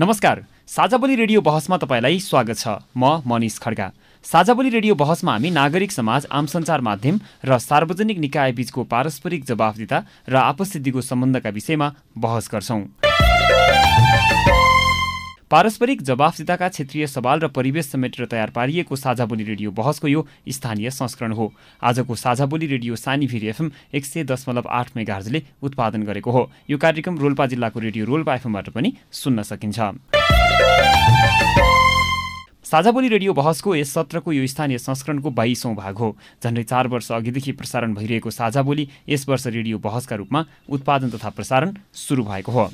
नमस्कार साझाबोली रेडियो बहसमा तपाईँलाई स्वागत छ। म मनिष खड्गा। साझाबोली रेडियो बहसमा हामी नागरिक समाज आम सञ्चार माध्यम र सार्वजनिक निकाय बीचको पारस्परिक जवाफदिता र आपस सिद्धिको सम्बन्धका विषयमा बहस गर्छौँ। पारस्परिक जवाफदिताका क्षेत्रीय सवाल र परिवेश समेटेर तयार पारिएको साझाबोली रेडियो बहसको यो स्थानीय संस्करण हो। आजको साझाबोली रेडियो सानीभिर एफएम एक सय दशमलव आठ मेगाहर्जले उत्पादन गरेको हो। यो कार्यक्रम रोल्पा जिल्लाको रेडियो रोल्पा एफएमबाट पनि सुन्न सकिन्छ। साझाबोली रेडियो बहसको यस सत्रको यो स्थानीय संस्करणको बाइसौँ भाग हो। झन्डै चार वर्ष अघिदेखि प्रसारण भइरहेको साझाबोली यस वर्ष रेडियो बहसका रूपमा उत्पादन तथा प्रसारण सुरु भएको हो।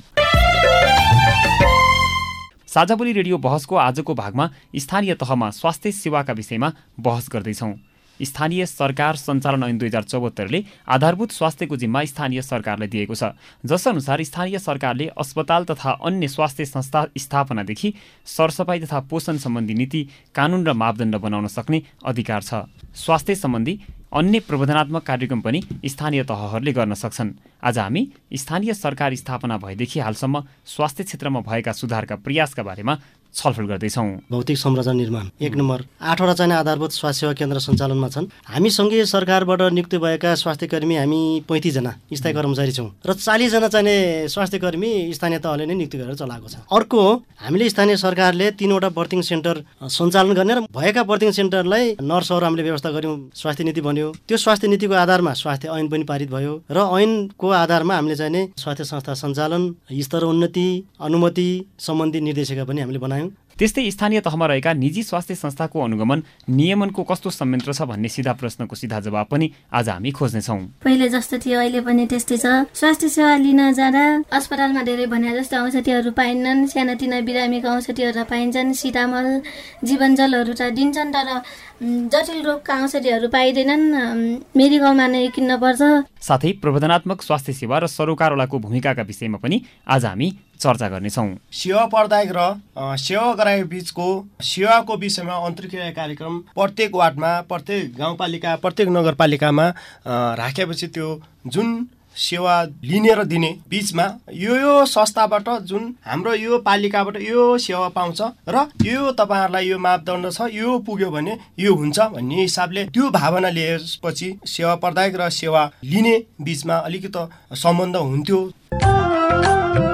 साझाबोली रेडियो बहसको आजको भागमा स्थानीय तहमा स्वास्थ्य सेवाका विषयमा बहस गर्दैछौँ। स्थानीय सरकार सञ्चालन ऐन दुई हजार चौहत्तरले आधारभूत स्वास्थ्यको जिम्मा स्थानीय सरकारलाई दिएको छ। जसअनुसार स्थानीय सरकारले अस्पताल तथा अन्य स्वास्थ्य संस्था स्थापनादेखि सरसफाइ तथा पोषण सम्बन्धी नीति कानुन र मापदण्ड बनाउन सक्ने अधिकार छ। स्वास्थ्य सम्बन्धी अन्य प्रबन्धनात्मक कार्यक्रम पनि स्थानीय तहहरूले गर्न सक्छन्। आज हामी स्थानीय सरकार स्थापना भएदेखि हालसम्म स्वास्थ्य क्षेत्रमा भएका सुधारका प्रयासका बारेमा छलफल गर्दैछौँ। भौतिक संरचना निर्माण एक नम्बर। आठवटा चाहिँ आधारभूत स्वास्थ्य सेवा केन्द्र सञ्चालनमा छन्। हामी सँगै सरकारबाट नियुक्ति भएका स्वास्थ्य कर्मी हामी पैँतिसजना स्थायी कर्मचारी छौँ र चालिसजना चाहिने स्वास्थ्य कर्मी स्थानीय तहले नै नियुक्ति गरेर चलाएको छ। अर्को हामीले स्थानीय सरकारले तिनवटा बर्थिङ सेन्टर सञ्चालन गर्ने र भएका बर्थिङ सेन्टरलाई नर्सहरू हामीले व्यवस्था गऱ्यौँ स्वास्थ्य नीति बन्यो। त्यो स्वास्थ्य नीतिको आधारमा स्वास्थ्य ऐन पनि पारित भयो र ऐनको आधारमा हामीले चाहिने स्वास्थ्य संस्था सञ्चालन स्तर उन्नति अनुमति सम्बन्धी निर्देशिका पनि हामीले बनायौँ। त्यस्तै स्थानीय तहमा रहेका निजी स्वास्थ्य संस्थाको अनुगमन नियमनको कस्तो संयन्त्र छ भन्ने सिधा प्रश्नको सिधा जवाब पनि आज हामी खोज्नेछौँ। पहिले जस्तो थियो अहिले पनि त्यस्तै छ। स्वास्थ्य सेवा लिन जाँदा अस्पतालमा धेरै भने जस्तो औषधिहरू पाइन्नन् सानातिना बिरामीको औषधिहरू पाइन्छन् सिटामल जीवनजलहरू त दिन्छन् तर जटिल रोगका औषधिहरू पाइँदैनन् मेडिकलमा नै किन्न पर्छ। साथै प्रबन्धनात्मक स्वास्थ्य सेवा र सरोकारवालाको भूमिकाका विषयमा पनि आज हामी चर्चा गर्नेछौँ। सेवा प्रदायक र सेवा गराएको बिचको सेवाको विषयमा अन्तर्क्रिया कार्यक्रम प्रत्येक वार्डमा प्रत्येक गाउँपालिका प्रत्येक नगरपालिकामा राखेपछि त्यो जुन सेवा लिने र दिने बिचमा यो यो संस्थाबाट जुन हाम्रो यो पालिकाबाट यो सेवा पाउँछ र यो तपाईँहरूलाई यो मापदण्ड छ यो पुग्यो भने यो हुन्छ भन्ने हिसाबले त्यो भावना लिएपछि सेवा प्रदायक र सेवा लिने बिचमा अलिकति सम्बन्ध हुन्थ्यो।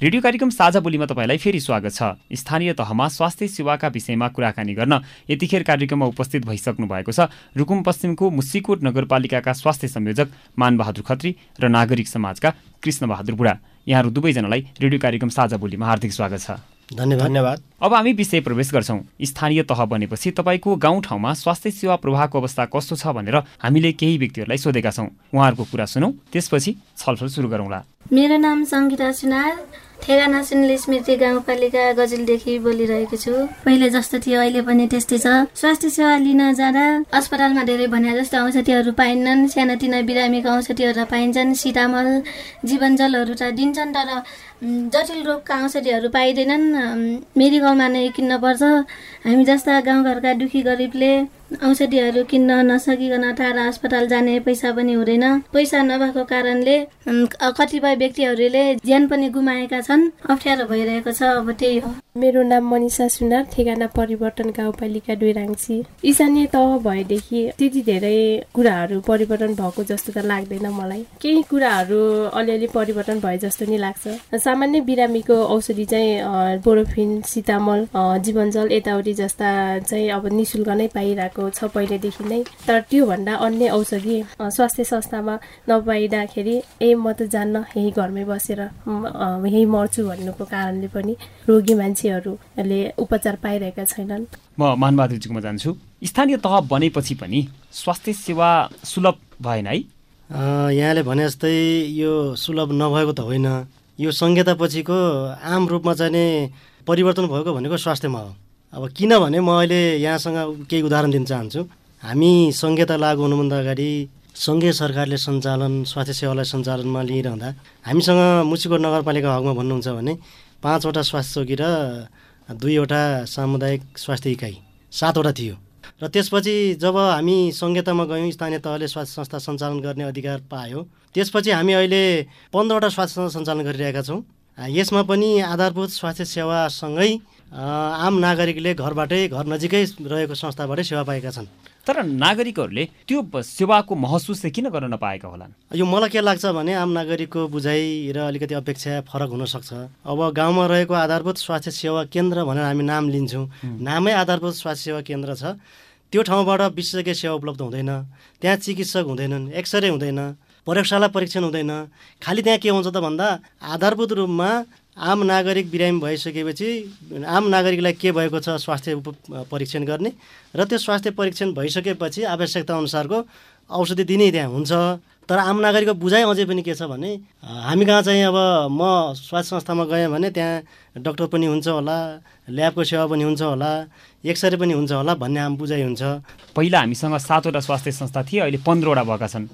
रेडियो कार्यक्रम साझा बोलीमा तपाईँलाई फेरि स्वागत छ। स्थानीय तहमा स्वास्थ्य सेवाका विषयमा कुराकानी गर्न यतिखेर कार्यक्रममा उपस्थित भइसक्नु भएको छ। रुकुम पश्चिमको मुसिकोट नगरपालिकाका स्वास्थ्य संयोजक मानबहादुर खत्री र नागरिक समाजका कृष्णबहादुर बुढा। यहाँहरू दुवैजनालाई रेडियो कार्यक्रम साझा बोलीमा हार्दिक स्वागत छ। धन्यवाद। धन्यवाद। अब हामी विषय प्रवेश गर्छौँ। स्थानीय तह बनेपछि तपाईँको गाउँठाउँमा स्वास्थ्य सेवा प्रवाहको अवस्था कस्तो छ भनेर हामीले केही व्यक्तिहरूलाई सोधेका छौँ। उहाँहरूको कुरा सुनौँ त्यसपछि छलफल सुरु गरौँला। मेरो नाम सङ्गीता सुनार ठेगाना सुनले स्मृति गाउँपालिका गजलदेखि बोलिरहेको छु। पहिले जस्तो थियो अहिले पनि त्यस्तै छ। स्वास्थ्य सेवा लिन जाँदा अस्पतालमा धेरै भने जस्तो औषधिहरू पाइन्नन्। सानातिना बिरामीको औषधिहरू पाइन्छन् सिटामल जीवनजलहरू त दिन्छन् तर जटिल रोगका औषधिहरू पाइँदैनन्। मेडिकलमा नै किन्न पर्छ। हामी जस्ता गाउँघरका दुखी गरिबले औषधिहरू किन्न नसकिकन टाढा अस्पताल जाने पैसा पनि हुँदैन। पैसा नभएको कारणले कतिपय व्यक्तिहरूले ज्यान पनि गुमाएका छन्। अप्ठ्यारो भइरहेको छ अब त्यही हो। मेरो नाम मनिषा सुनार ठेगाना परिवर्तन गाउँपालिका डुइराङ्सी स्थानीय तह भएदेखि त्यति धेरै कुराहरू परिवर्तन भएको जस्तो त लाग्दैन मलाई। केही कुराहरू अलिअलि परिवर्तन भए जस्तो नि लाग्छ। सामान्य बिरामीको औषधि चाहिँ बोरोफिन सितामल जीवनजल यताउति जस्ता चाहिँ अब निशुल्क नै पाइरहेको छ पहिलेदेखि नै। तर त्योभन्दा अन्य औषधि स्वास्थ्य संस्थामा नपाइँदाखेरि ए म त जान्न यही घरमै बसेर यही मर्छु भन्नुको कारणले पनि रोगी मान्छेहरूले उपचार पाइरहेका छैनन्। म मानबहादुरजीकोमा जान्छु। स्थानीय तह बनेपछि पनि स्वास्थ्य सेवा सुलभ भएन है? अँ, यहाँले भने जस्तै यो सुलभ नभएको त होइन। यो संहिता पछिको आम रूपमा चाहिँ नि परिवर्तन भएको भनेको स्वास्थ्यमा हो। अब किनभने म अहिले यहाँसँग केही उदाहरण दिन चाहन्छु। हामी संहिता लागू हुनुभन्दा अगाडि सङ्घीय सरकारले सञ्चालन स्वास्थ्य सेवालाई सञ्चालनमा लिइरहँदा हामीसँग मुसिकोट नगरपालिका हकमा भन्नुहुन्छ भने पाँचवटा स्वास्थ्य चौकी र दुईवटा सामुदायिक स्वास्थ्य इकाइ सातवटा थियो। र त्यसपछि जब हामी संहितामा गयौँ स्थानीय तहले स्वास्थ्य संस्था सञ्चालन गर्ने अधिकार पायो त्यसपछि हामी अहिले पन्ध्रवटा स्वास्थ्य संस्था सञ्चालन गरिरहेका छौँ। यसमा पनि आधारभूत स्वास्थ्य सेवासँगै आम नागरिकले घरबाटै घर नजिकै रहेको संस्थाबाटै सेवा पाएका छन्। तर नागरिकहरूले त्यो सेवाको महसुस चाहिँ किन गर्न नपाएका होलान्? यो मलाई के लाग्छ भने आम नागरिकको बुझाइ र अलिकति अपेक्षा फरक हुनसक्छ अब गाउँमा रहेको आधारभूत स्वास्थ्य सेवा केन्द्र भनेर हामी नाम लिन्छौँ। नामै आधारभूत स्वास्थ्य सेवा केन्द्र छ। त्यो ठाउँबाट विशेषज्ञ सेवा उपलब्ध हुँदैन। त्यहाँ चिकित्सक हुँदैनन् एक्सरे हुँदैन प्रयोगशाला परीक्षण हुँदैन। खालि त्यहाँ के हुन्छ त भन्दा आधारभूत रूपमा आम नागरिक बिरामी भइसकेपछि आम नागरिकलाई के भएको छ स्वास्थ्य परीक्षण गर्ने र त्यो स्वास्थ्य परीक्षण भइसकेपछि आवश्यकता अनुसारको औषधि दिने त्यहाँ हुन्छ। तर आम नागरिकको बुझाइ अझै पनि के छ भने हामी कहाँ चाहिँ अब म स्वास्थ्य संस्थामा गएँ भने त्यहाँ डक्टर पनि हुन्छ होला ल्याबको सेवा पनि हुन्छ होला एक्सरे पनि हुन्छ होला भन्ने आम बुझाइ हुन्छ। पहिला हामीसँग सातवटा स्वास्थ्य संस्था थिए अहिले पन्ध्रवटा भएका छन्।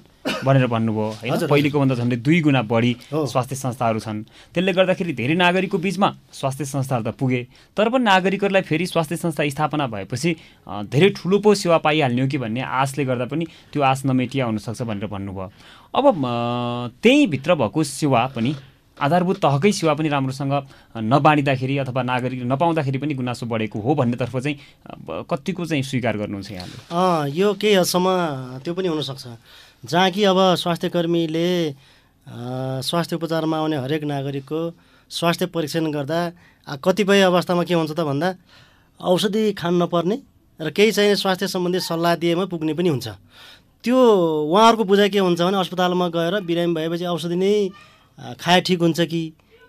भनेर भन्नुभयो होइन? पहिलेको भन्दा झन्डै दुई गुणा बढी। स्वास्थ्य संस्थाहरू छन्। त्यसले गर्दाखेरि धेरै नागरिकको बिचमा स्वास्थ्य संस्थाहरू त पुगे। तर पनि नागरिकहरूलाई फेरि स्वास्थ्य संस्था स्थापना भएपछि धेरै ठुलो पो सेवा पाइहाल्ने हो कि भन्ने आशले गर्दा पनि त्यो आश नमेटिया हुनसक्छ भनेर भन्नुभयो। अब त्यहीँभित्र भएको सेवा पनि आधारभूत तहकै सेवा पनि राम्रोसँग नबाँडिँदाखेरि अथवा नागरिकले नपाउँदाखेरि पनि गुनासो बढेको हो भन्नेतर्फ चाहिँ कतिको चाहिँ स्वीकार गर्नुहुन्छ यहाँले? यो केही हदसम्म त्यो पनि हुनसक्छ। जहाँ कि अब स्वास्थ्य कर्मीले अ, स्वास्थ्य उपचारमा आउने हरेक नागरिकको स्वास्थ्य परीक्षण गर्दा कतिपय अवस्थामा के हुन्छ त भन्दा औषधि खान नपर्ने र केही चाहिने स्वास्थ्य सम्बन्धी सल्लाह दिएमा पुग्ने पनि हुन्छ। त्यो उहाँहरूको बुझाइ के हुन्छ भने अस्पतालमा गएर बिरामी भएपछि औषधि नै खाए ठिक हुन्छ कि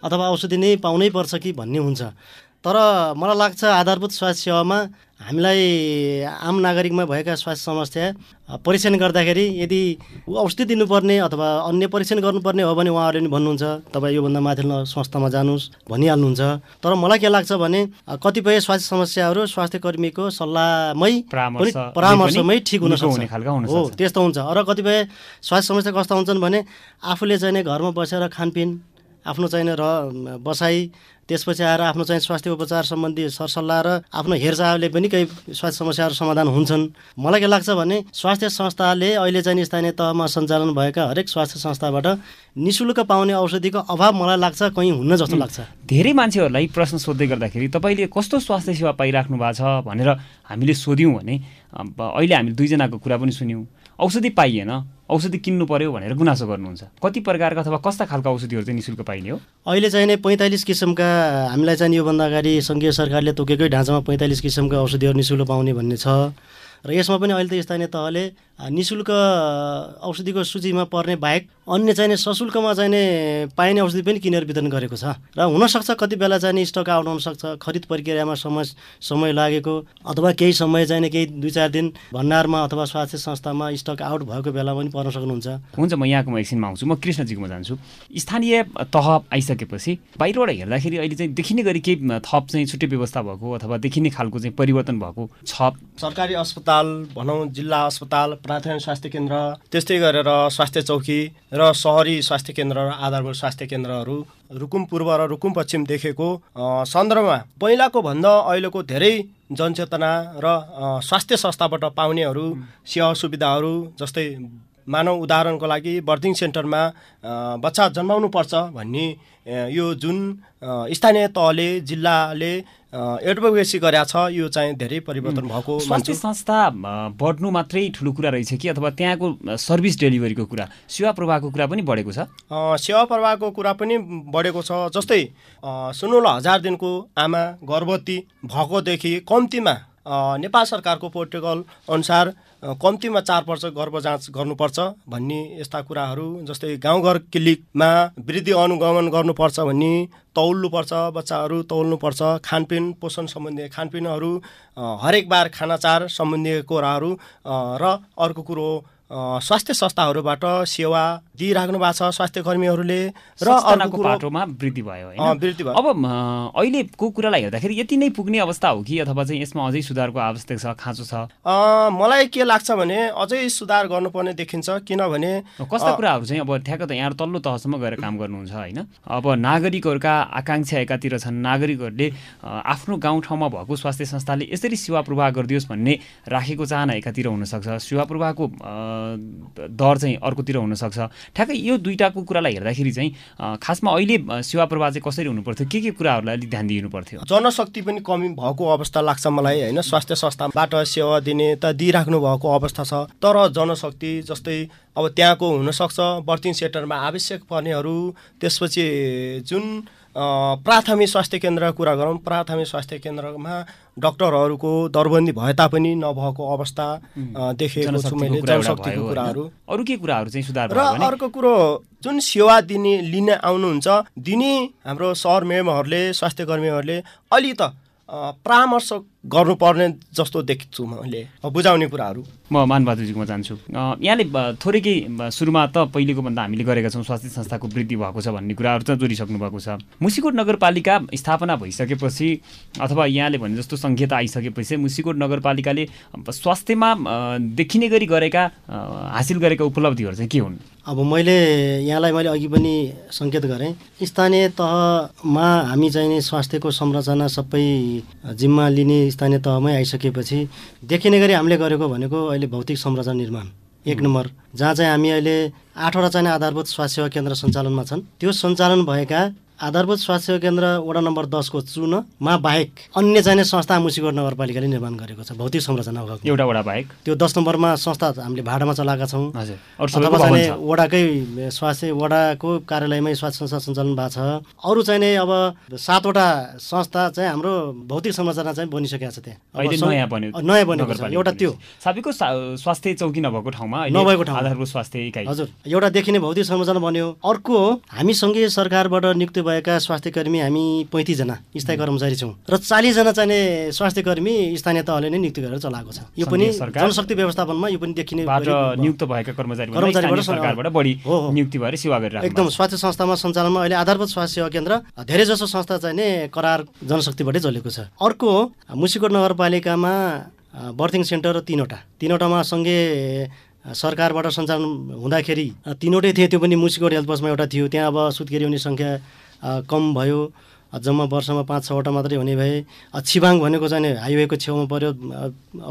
अथवा औषधि नै पाउनै पर्छ कि भन्ने हुन्छ। तर मलाई लाग्छ आधारभूत स्वास्थ्य सेवामा हामीलाई आम नागरिकमा भएका स्वास्थ्य समस्या परीक्षण गर्दाखेरि यदि औषधि दिनुपर्ने अथवा अन्य परीक्षण गर्नुपर्ने हो भने उहाँहरूले पनि भन्नुहुन्छ तपाईँ योभन्दा माथिल्लो संस्थामा जानुहोस् भनिहाल्नुहुन्छ। तर मलाई के लाग्छ भने कतिपय स्वास्थ्य समस्याहरू स्वास्थ्य कर्मीको सल्लाहमै परामर्शमै ठिक हुन सक्छ। हो। त्यस्तो हुन्छ। र कतिपय स्वास्थ्य समस्या कस्ता हुन्छन् भने आफूले चाहिने घरमा बसेर खानपिन आफ्नो चाहिने र बसाइ त्यसपछि आएर आफ्नो चाहिँ स्वास्थ्य उपचार सम्बन्धी सरसल्लाह र आफ्नो हेरचाहले पनि केही स्वास्थ्य समस्याहरू समाधान हुन्छन्। मलाई के लाग्छ भने स्वास्थ्य संस्थाले अहिले चाहिँ स्थानीय तहमा सञ्चालन भएका हरेक स्वास्थ्य संस्थाबाट निशुल्क पाउने औषधिको अभाव मलाई लाग्छ कहीँ हुन्न जस्तो लाग्छ। धेरै मान्छेहरूलाई प्रश्न सोध्दै गर्दाखेरि तपाईँले कस्तो स्वास्थ्य सेवा पाइराख्नु भएको छ भनेर हामीले सोध्यौँ भने अहिले हामीले दुईजनाको कुरा पनि सुन्यौँ। औषधि पाइएन औषधि किन्नु पर्यो भनेर गुनासो गर्नुहुन्छ। कति प्रकारका अथवा कस्ता खालका औषधिहरू चाहिँ निशुल्क पाइने हो? अहिले चाहिँ नै पैँतालिस किसिमका हामीलाई चाहिँ योभन्दा अगाडि सङ्घीय सरकारले तोकेकै ढाँचामा पैँतालिस किसिमका औषधिहरू निशुल्क पाउने भन्ने छ। र यसमा पनि अहिले त स्थानीय तहले निशुल्क औषधिको सूचीमा पर्ने बाहेक अन्य चाहिने सशुल्कमा चाहिने पाइने औषधि पनि किनेर वितरण गरेको छ। र हुनसक्छ कति बेला चाहिँ स्टक आउट हुनसक्छ खरिद प्रक्रियामा समय समय लागेको अथवा केही समय चाहिने केही दुई चार दिन भण्डारमा अथवा स्वास्थ्य संस्थामा स्टक आउट भएको बेला पनि पर्न सक्नुहुन्छ। हुन्छ म यहाँकोमा एकछिनमा आउँछु। म कृष्णजीकोमा जान्छु। स्थानीय तह आइसकेपछि बाहिरबाट हेर्दाखेरि अहिले चाहिँ देखिने गरी केही थप चाहिँ छुट्टै व्यवस्था भएको अथवा देखिने खालको चाहिँ परिवर्तन भएको छ। सरकारी अस्पताल भनौँ जिल्ला अस्पताल प्राथमिक स्वास्थ्य केन्द्र त्यस्तै गरेर स्वास्थ्य चौकी र सहरी स्वास्थ्य केन्द्र र आधारभूत स्वास्थ्य केन्द्रहरू रुकुम पूर्व र रुकुम पश्चिम देखेको सन्दर्भमा पहिलाको भन्दा अहिलेको धेरै जनचेतना र स्वास्थ्य संस्थाबाट पाउनेहरू सेवा सुविधाहरू जस्तै मानव उदाहरणको लागि बर्थिङ सेन्टरमा बच्चा जन्माउनु पर्छ भन्ने यो जुन स्थानीय तहले जिल्लाले एडभोकेसी गरेका छ यो चाहिँ धेरै परिवर्तन भएको स्वास्थ्य संस्था बढ्नु मात्रै ठुलो कुरा रहेछ कि अथवा त्यहाँको सर्भिस डेलिभरीको कुरा सेवा प्रवाहको कुरा पनि बढेको छ? सेवा प्रवाहको कुरा पनि बढेको छ जस्तै सुनौल हजार दिनको आमा गर्भवती भएकोदेखि कम्तीमा नेपाल सरकारको प्रोटोकल अनुसार कम्तीमा चार वर्ष गर्भ जाँच गर्नुपर्छ भन्ने यस्ता कुराहरू जस्तै गाउँघर क्लिनिकमा वृद्धि अनुगमन गर्नुपर्छ भन्ने तौल्नुपर्छ बच्चाहरू तौल्नुपर्छ खानपिन पोषण सम्बन्धी खानपिनहरू हरेक बार खानाचार सम्बन्धी कुराहरू र अर्को कुरो स्वास्थ्य संस्थाहरूबाट सेवा दिइराख्नु भएको छ स्वास्थ्य कर्मीहरूले र अर्को बाटोमा वृद्धि भयो वृद्धि भयो। अब अहिलेको कुरालाई हेर्दाखेरि यति नै पुग्ने अवस्था हो कि अथवा चाहिँ यसमा अझै सुधारको आवश्यक छ खाँचो छ? मलाई के लाग्छ भने अझै सुधार गर्नुपर्ने देखिन्छ किनभने कस्ता कुराहरू चाहिँ अब ठ्याक्क त यहाँ तल्लो तहसम्म गएर काम गर्नुहुन्छ होइन? अब नागरिकहरूका आकाङ्क्षा एकातिर छन् नागरिकहरूले आफ्नो गाउँठाउँमा भएको स्वास्थ्य संस्थाले यसरी सेवा प्रवाह गरिदियोस् भन्ने राखेको चाहना एकातिर हुनसक्छ। सेवा प्रवाहको दर चाहिँ अर्कोतिर हुनसक्छ। ठ्याक्कै यो दुइटाको कुरालाई हेर्दाखेरि चाहिँ खासमा अहिले सेवा प्रवाह चाहिँ कसरी हुनुपर्थ्यो? के के कुराहरूलाई अलिक ध्यान दिनु पर्थ्यो जनशक्ति पनि कमी भएको अवस्था लाग्छ मलाई होइन? स्वास्थ्य संस्थाबाट सेवा दिने त दिइराख्नु भएको अवस्था छ तर जनशक्ति जस्तै अब त्यहाँको हुनसक्छ बर्थिङ सेन्टरमा आवश्यक पर्नेहरू त्यसपछि जुन प्राथमिक स्वास्थ्य केन्द्रको कुरा गरौँ। प्राथमिक स्वास्थ्य केन्द्रमा डक्टरहरूको दरबन्दी भए तापनि नभएको अवस्था देखेको छु मैले जनशक्तिको कुराहरू। अरू के कुराहरू चाहिँ सुधार र अर्को कुरो जुन सेवा दिने लिन आउनुहुन्छ दिने हाम्रो सहर मेमहरूले स्वास्थ्य कर्मीहरूले अलि त परामर्श गर्नुपर्ने जस्तो देख्छु मैले बुझाउने कुराहरू। म मानबहादुरजीकोमा जान्छु। यहाँले थोरै केही सुरुमा त पहिलेको भन्दा हामीले गरेका छौँ स्वास्थ्य संस्थाको वृद्धि भएको छ भन्ने कुराहरू त जोडिसक्नु भएको छ। मुसिकोट नगरपालिका स्थापना भइसकेपछि अथवा यहाँले भने जस्तो सङ्घीयता आइसकेपछि मुसिकोट नगरपालिकाले स्वास्थ्यमा देखिने गरी गरेका हासिल गरेका उपलब्धिहरू चाहिँ के हुन्? अब मैले यहाँलाई मैले अघि पनि सङ्केत गरेँ। स्थानीय तहमा हामी चाहिँ स्वास्थ्यको संरचना सबै जिम्मा लिने स्थानीय तहमै आइसकेपछि देखिने गरी हामीले गरेको भनेको अहिले भौतिक संरचना निर्माण। एक नम्बर जहाँ चाहिँ हामी अहिले आठवटा चाहिँ आधारभूत स्वास्थ्य सेवा केन्द्र सञ्चालनमा छन् त्यो सञ्चालन भएका आधारभूत स्वास्थ्य केन्द्र वडा नम्बर दसको चुनमा बाहेक अन्य चाहिने संस्था मुसिकोट नगरपालिकाले निर्माण गरेको छ। भौतिक संरचना एउटा वडा बाहेक? त्यो दस नम्बरमा संस्था हामीले भाडामा चलाएका छौँ। अथवा चाहिँ वडाकै स्वास्थ्य वडाको कार्यालयमै स्वास्थ्य संस्था सञ्चालन भएको छ। अरू चाहिने अब सातवटा संस्था चाहिँ हाम्रो भौतिक संरचना चाहिँ बनिसकेको छ त्यहाँ। नयाँ बनेको छ। एउटा त्यो। साबिकको स्वास्थ्य चौकी नभएको ठाउँमा नभएको ठाउँ आधारभूत स्वास्थ्य इकाइ। हजुर। एउटा देखिने भौतिक संरचना बन्यो। अर्को हामी सँगै सरकारबाट नियुक्त भएका स्वास्थ्य कर्मी हामी पैँतिसजना स्थायी कर्मचारी छौँ। र चालिसजना चाहिने स्वास्थ्य कर्मी स्थानीय तहले नै नियुक्ति गरेर चलाएको छ। यो पनि जनशक्ति व्यवस्थापनमा यो पनि देखिने नियुक्त भएका कर्मचारी सरकारबाट बढी नियुक्ति भएर सेवा गरेर एकदम स्वास्थ्य संस्थामा सञ्चालनमा अहिले आधारभूत स्वास्थ्य सेवा केन्द्र धेरै जसो संस्था चाहिने करार जनशक्तिबाटै चलेको छ। अर्को मुसिकोट नगरपालिकामा बर्थिङ सेन्टर तिनवटा। तिनवटामा सँगै सरकारबाट सञ्चालन हुँदाखेरि तिनवटै थिए त्यो पनि मुसिकोट हेल्थ पोस्टमा एउटा थियो। त्यहाँ अब सुत्केरी हुने सङ्ख्या कम भयो। जम्मा वर्षमा पाँच छवटा मात्रै हुने भए छिबाङ भनेको चाहिँ हाइवेको छेउमा पऱ्यो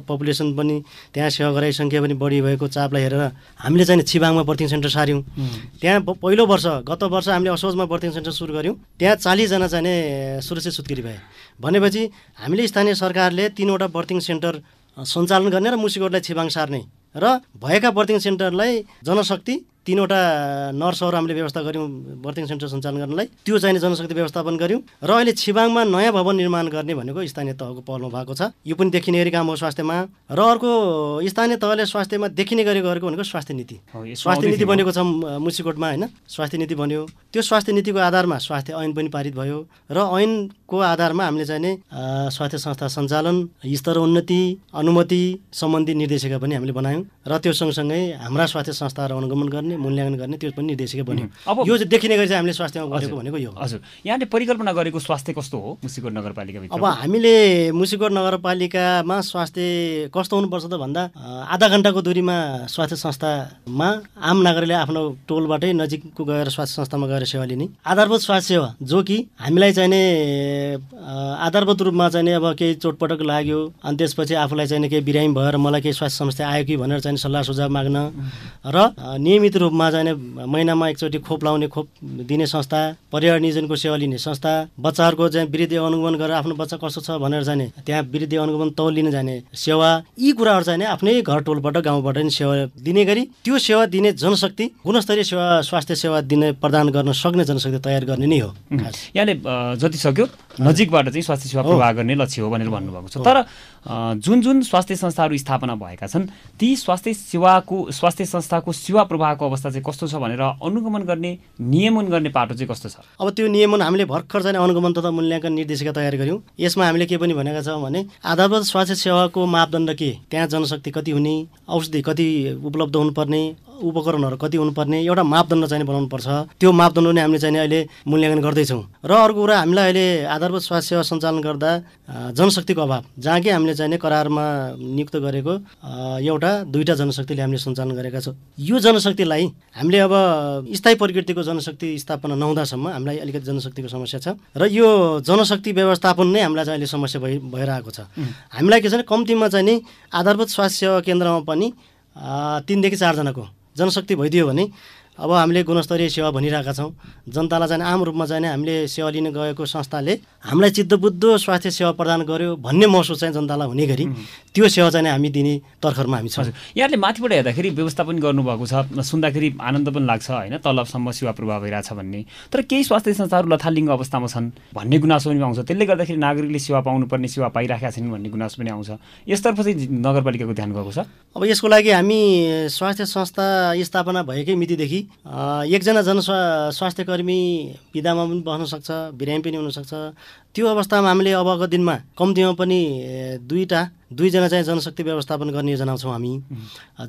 पपुलेसन पनि त्यहाँ सेवा गराइ सङ्ख्या पनि बढी भएको चापलाई हेरेर हामीले चाहिँ छिबाङमा बर्थिङ सेन्टर सार्यौँ। त्यहाँ पहिलो वर्ष गत वर्ष हामीले असोजमा बर्थिङ सेन्टर सुरु गऱ्यौँ। त्यहाँ चालिसजना चाहिँ सुरक्षित सुत्केरी भए। भनेपछि हामीले स्थानीय सरकारले तिनवटा बर्थिङ सेन्टर सञ्चालन गर्ने र मुसिकोटलाई छिबाङ सार्ने र भएका बर्थिङ सेन्टरलाई जनशक्ति तिनवटा नर्सहरू हामीले व्यवस्था गऱ्यौँ बर्थिङ सेन्टर सञ्चालन गर्नलाई। त्यो चाहिने जनशक्ति व्यवस्थापन गऱ्यौँ र अहिले छिबाङमा नयाँ भवन निर्माण गर्ने भनेको स्थानीय तहको पहलमा भएको छ। यो पनि देखिने गरी काम हो स्वास्थ्यमा। र अर्को स्थानीय तहले स्वास्थ्यमा देखिने गरी गरेको भनेको स्वास्थ्य नीति। स्वास्थ्य नीति बनेको छ मुसिकोटमा होइन? स्वास्थ्य नीति बन्यो। त्यो स्वास्थ्य नीतिको आधारमा स्वास्थ्य ऐन पनि पारित भयो र ऐनको आधारमा हामीले चाहिने स्वास्थ्य संस्था सञ्चालन स्तरोन्नति अनुमति सम्बन्धी निर्देशिका पनि हामीले बनायौँ। र त्यो सँगसँगै हाम्रा स्वास्थ्य संस्थाहरू अनुगमन गर्ने मूल्याङ्कन गर्ने त्यो पनि निर्देशिका बन्यो। अब यो चाहिँ देखिने गरी चाहिँ हामीले स्वास्थ्यमा गरेको भनेको यो हजुर। यहाँले परिकल्पना गरेको स्वास्थ्य कस्तो हो मुसिकोट नगरपालिका अब हामीले मुसिकोट नगरपालिकामा स्वास्थ्य कस्तो हुनुपर्छ त भन्दा आधा घन्टाको दूरीमा स्वास्थ्य संस्थामा आम नागरिकले आफ्नो टोलबाटै नजिकको गएर स्वास्थ्य संस्थामा गएर सेवा लिने। आधारभूत स्वास्थ्य सेवा जो कि हामीलाई चाहिने आधारभूत रूपमा चाहिँ अब केही चोटपटक लाग्यो अनि त्यसपछि आफूलाई चाहिँ केही बिरामी भएर मलाई केही स्वास्थ्य समस्या आयो कि भनेर चाहिँ सल्लाह सुझाव माग्न र नियमित रूपमा चाहिँ महिनामा एकचोटि खोप लाउने खोप दिने संस्था परिवार नियोजनको सेवा लिने संस्था बच्चाहरूको चाहिँ वृद्धि अनुगमन गरेर आफ्नो बच्चा कस्तो छ भनेर जाने त्यहाँ वृद्धि अनुगमन तौल लिन जाने सेवा यी कुराहरू चाहिँ आफ्नै घर टोलबाट गाउँबाट नि सेवा दिने गरी त्यो सेवा दिने जनशक्ति गुणस्तरीय सेवा स्वास्थ्य सेवा दिने प्रदान गर्न सक्ने जनशक्ति तयार गर्ने नै हो। यहाँले जति सक्यो नजिकबाट चाहिँ स्वास्थ्य सेवा प्रवाह गर्ने लक्ष्य हो भनेर भन्नुभएको छ। तर जुन जुन स्वास्थ्य संस्थाहरू स्थापना भएका छन् ती स्वास्थ्य सेवाको स्वास्थ्य संस्थाको सेवा प्रवाहको अवस्था चाहिँ कस्तो छ भनेर अनुगमन गर्ने नियमन गर्ने पाटो चाहिँ कस्तो छ? अब त्यो नियमन हामीले भर्खर चाहिँ अनुगमन तथा मूल्याङ्कन निर्देशिका तयार गऱ्यौँ यसमा हामीले के पनि भनेका छौँ भने आधारभूत स्वास्थ्य सेवाको मापदण्ड के? त्यहाँ जनशक्ति कति हुने? औषधि कति उपलब्ध हुनुपर्ने? उपकरणहरू कति हुनुपर्ने एउटा मापदण्ड चाहिँ बनाउनु पर्छ त्यो मापदण्ड नै हामीले चाहिँ अहिले मूल्याङ्कन गर्दैछौँ। र अर्को कुरा हामीलाई अहिले आधारभूत स्वास्थ्य सेवा सञ्चालन गर्दा जनशक्तिको अभाव। जहाँ कि हामीले चाहिँ करारमा नियुक्त गरेको एउटा दुईवटा जनशक्तिले हामीले सञ्चालन गरेका छौँ। यो जनशक्तिलाई हामीले अब स्थायी प्रकृतिको जनशक्ति स्थापना नहुँदासम्म हामीलाई अलिकति जनशक्तिको समस्या छ। र यो जनशक्ति व्यवस्थापन नै हामीलाई चाहिँ अहिले समस्या भइ भइरहेको छ। हामीलाई के छ भने कम्तीमा चाहिँ नि आधारभूत स्वास्थ्य सेवा केन्द्रमा पनि तिनदेखि चारजनाको जनशक्ति भइदियो भने अब हामीले गुणस्तरीय सेवा भनिरहेका छौँ। जनतालाई चाहिँ आम रूपमा चाहिँ हामीले सेवा लिन गएको संस्थाले हामीलाई चित्तबुद्ध स्वास्थ्य सेवा प्रदान गर्यो भन्ने महसुस चाहिँ जनतालाई हुने गरी त्यो सेवा चाहिँ हामी दिने तर्खरमा हामी छौँ। यहाँले माथिबाट हेर्दाखेरि व्यवस्थापन गर्नुभएको छ सुन्दाखेरि आनन्द पनि लाग्छ होइन? तलबसम्म सेवा प्रभाव भइरहेछ भन्ने। तर केही स्वास्थ्य संस्थाहरू लथालिङ्ग अवस्थामा छन् भन्ने गुनासो पनि आउँछ। त्यसले गर्दाखेरि नागरिकले सेवा पाउनुपर्ने सेवा पाइराखेका छन् भन्ने गुनासो पनि आउँछ। यसतर्फ चाहिँ नगरपालिकाको ध्यान गएको छ? अब यसको लागि हामी स्वास्थ्य संस्था स्थापना भएकै मितिदेखि एकजना जन स्वास्थ्य कर्मी विधामा पनि बस्न सक्छ बिरामी पनि हुनसक्छ त्यो अवस्थामा हामीले अबको दिनमा कम्तीमा पनि दुईवटा दुईजना चाहिँ जनशक्ति व्यवस्थापन गर्ने योजना छौँ हामी।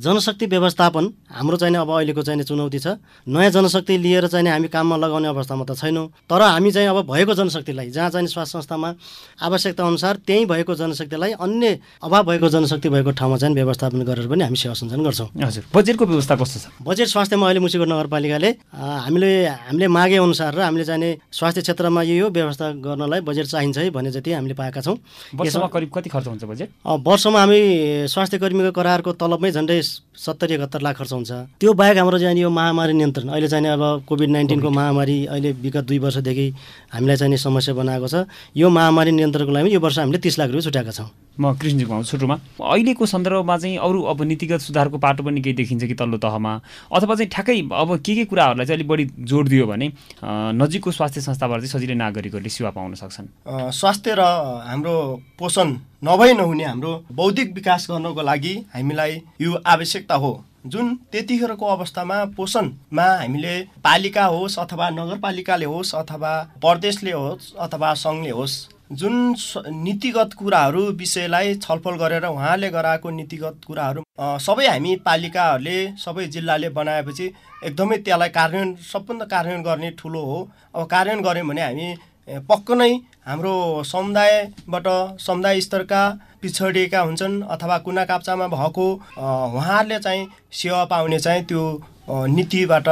जनशक्ति व्यवस्थापन हाम्रो चाहिँ अब अहिलेको चाहिँ चुनौती छ। नयाँ जनशक्ति लिएर चाहिँ हामी काममा लगाउने अवस्थामा त छैनौँ। तर हामी चाहिँ अब भएको जनशक्तिलाई जहाँ चाहिँ स्वास्थ्य संस्थामा आवश्यकता अनुसार त्यहीँ भएको जनशक्तिलाई अन्य अभाव भएको जनशक्ति भएको ठाउँमा चाहिँ व्यवस्थापन गरेर पनि हामी सेवा सञ्चालन गर्छौँ। हजुर बजेटको व्यवस्था कस्तो छ? बजेट स्वास्थ्यमा अहिले मुसिकोट नगरपालिकाले हामीले हामीले मागे अनुसार र हामीले चाहिँ स्वास्थ्य क्षेत्रमा यो व्यवस्था गर्नलाई बजेट चाहिन्छ है भन्ने जति हामीले पाएका छौँ। यसमा करिब कति खर्च हुन्छ बजेट? वर्षमा हामी स्वास्थ्य कर्मीको करारको तलबमै झन्डै सत्तरी एकहत्तर लाख खर्च हुन्छ। त्यो बाहेक हाम्रो चाहिँ यो महामारी नियन्त्रण अहिले चाहिँ अब कोभिड नाइन्टिनको महामारी अहिले विगत दुई वर्षदेखि हामीलाई चाहिँ समस्या बनाएको छ। यो महामारी नियन्त्रणको लागि यो वर्ष हामीले तिस लाख रुपियाँ छुट्याएका छौँ। म कृष्णजीको आउँछु सुरुमा। अहिलेको सन्दर्भमा चाहिँ अरू अब नीतिगत सुधारको पाटो पनि केही देखिन्छ कि तल्लो तहमा? अथवा चाहिँ ठ्याक्कै अब के के कुराहरूलाई चाहिँ अलिक बढी जोड दियो भने नजिकको स्वास्थ्य संस्थाबाट चाहिँ सजिलै नागरिकहरूले सेवा पाउन सक्छन्? स्वास्थ्य र हाम्रो पोषण नभई नहुने हाम्रो बौद्धिक विकास गर्नको लागि हामीलाई यो आवश्यकता हो। जुन त्यतिखेरको अवस्थामा पोषणमा हामीले पालिका होस् अथवा नगरपालिकाले होस् अथवा प्रदेशले होस् अथवा सङ्घले होस् जुन नीतिगत कुराहरू विषयलाई छलफल गरेर उहाँले गराएको नीतिगत कुराहरू सबै हामी पालिकाहरूले सबै जिल्लाले बनाएपछि एकदमै त्यसलाई कार्यान्वयन सबभन्दा कार्यान्वयन गर्ने ठुलो हो। अब कार्यान्वयन गऱ्यौँ भने हामी पक्क नै हाम्रो समुदायबाट समुदाय स्तरका पिछडिएका हुन्छन् अथवा कुना काप्चामा भएको उहाँहरूले चाहिँ सेवा पाउने चाहिँ त्यो नीतिबाट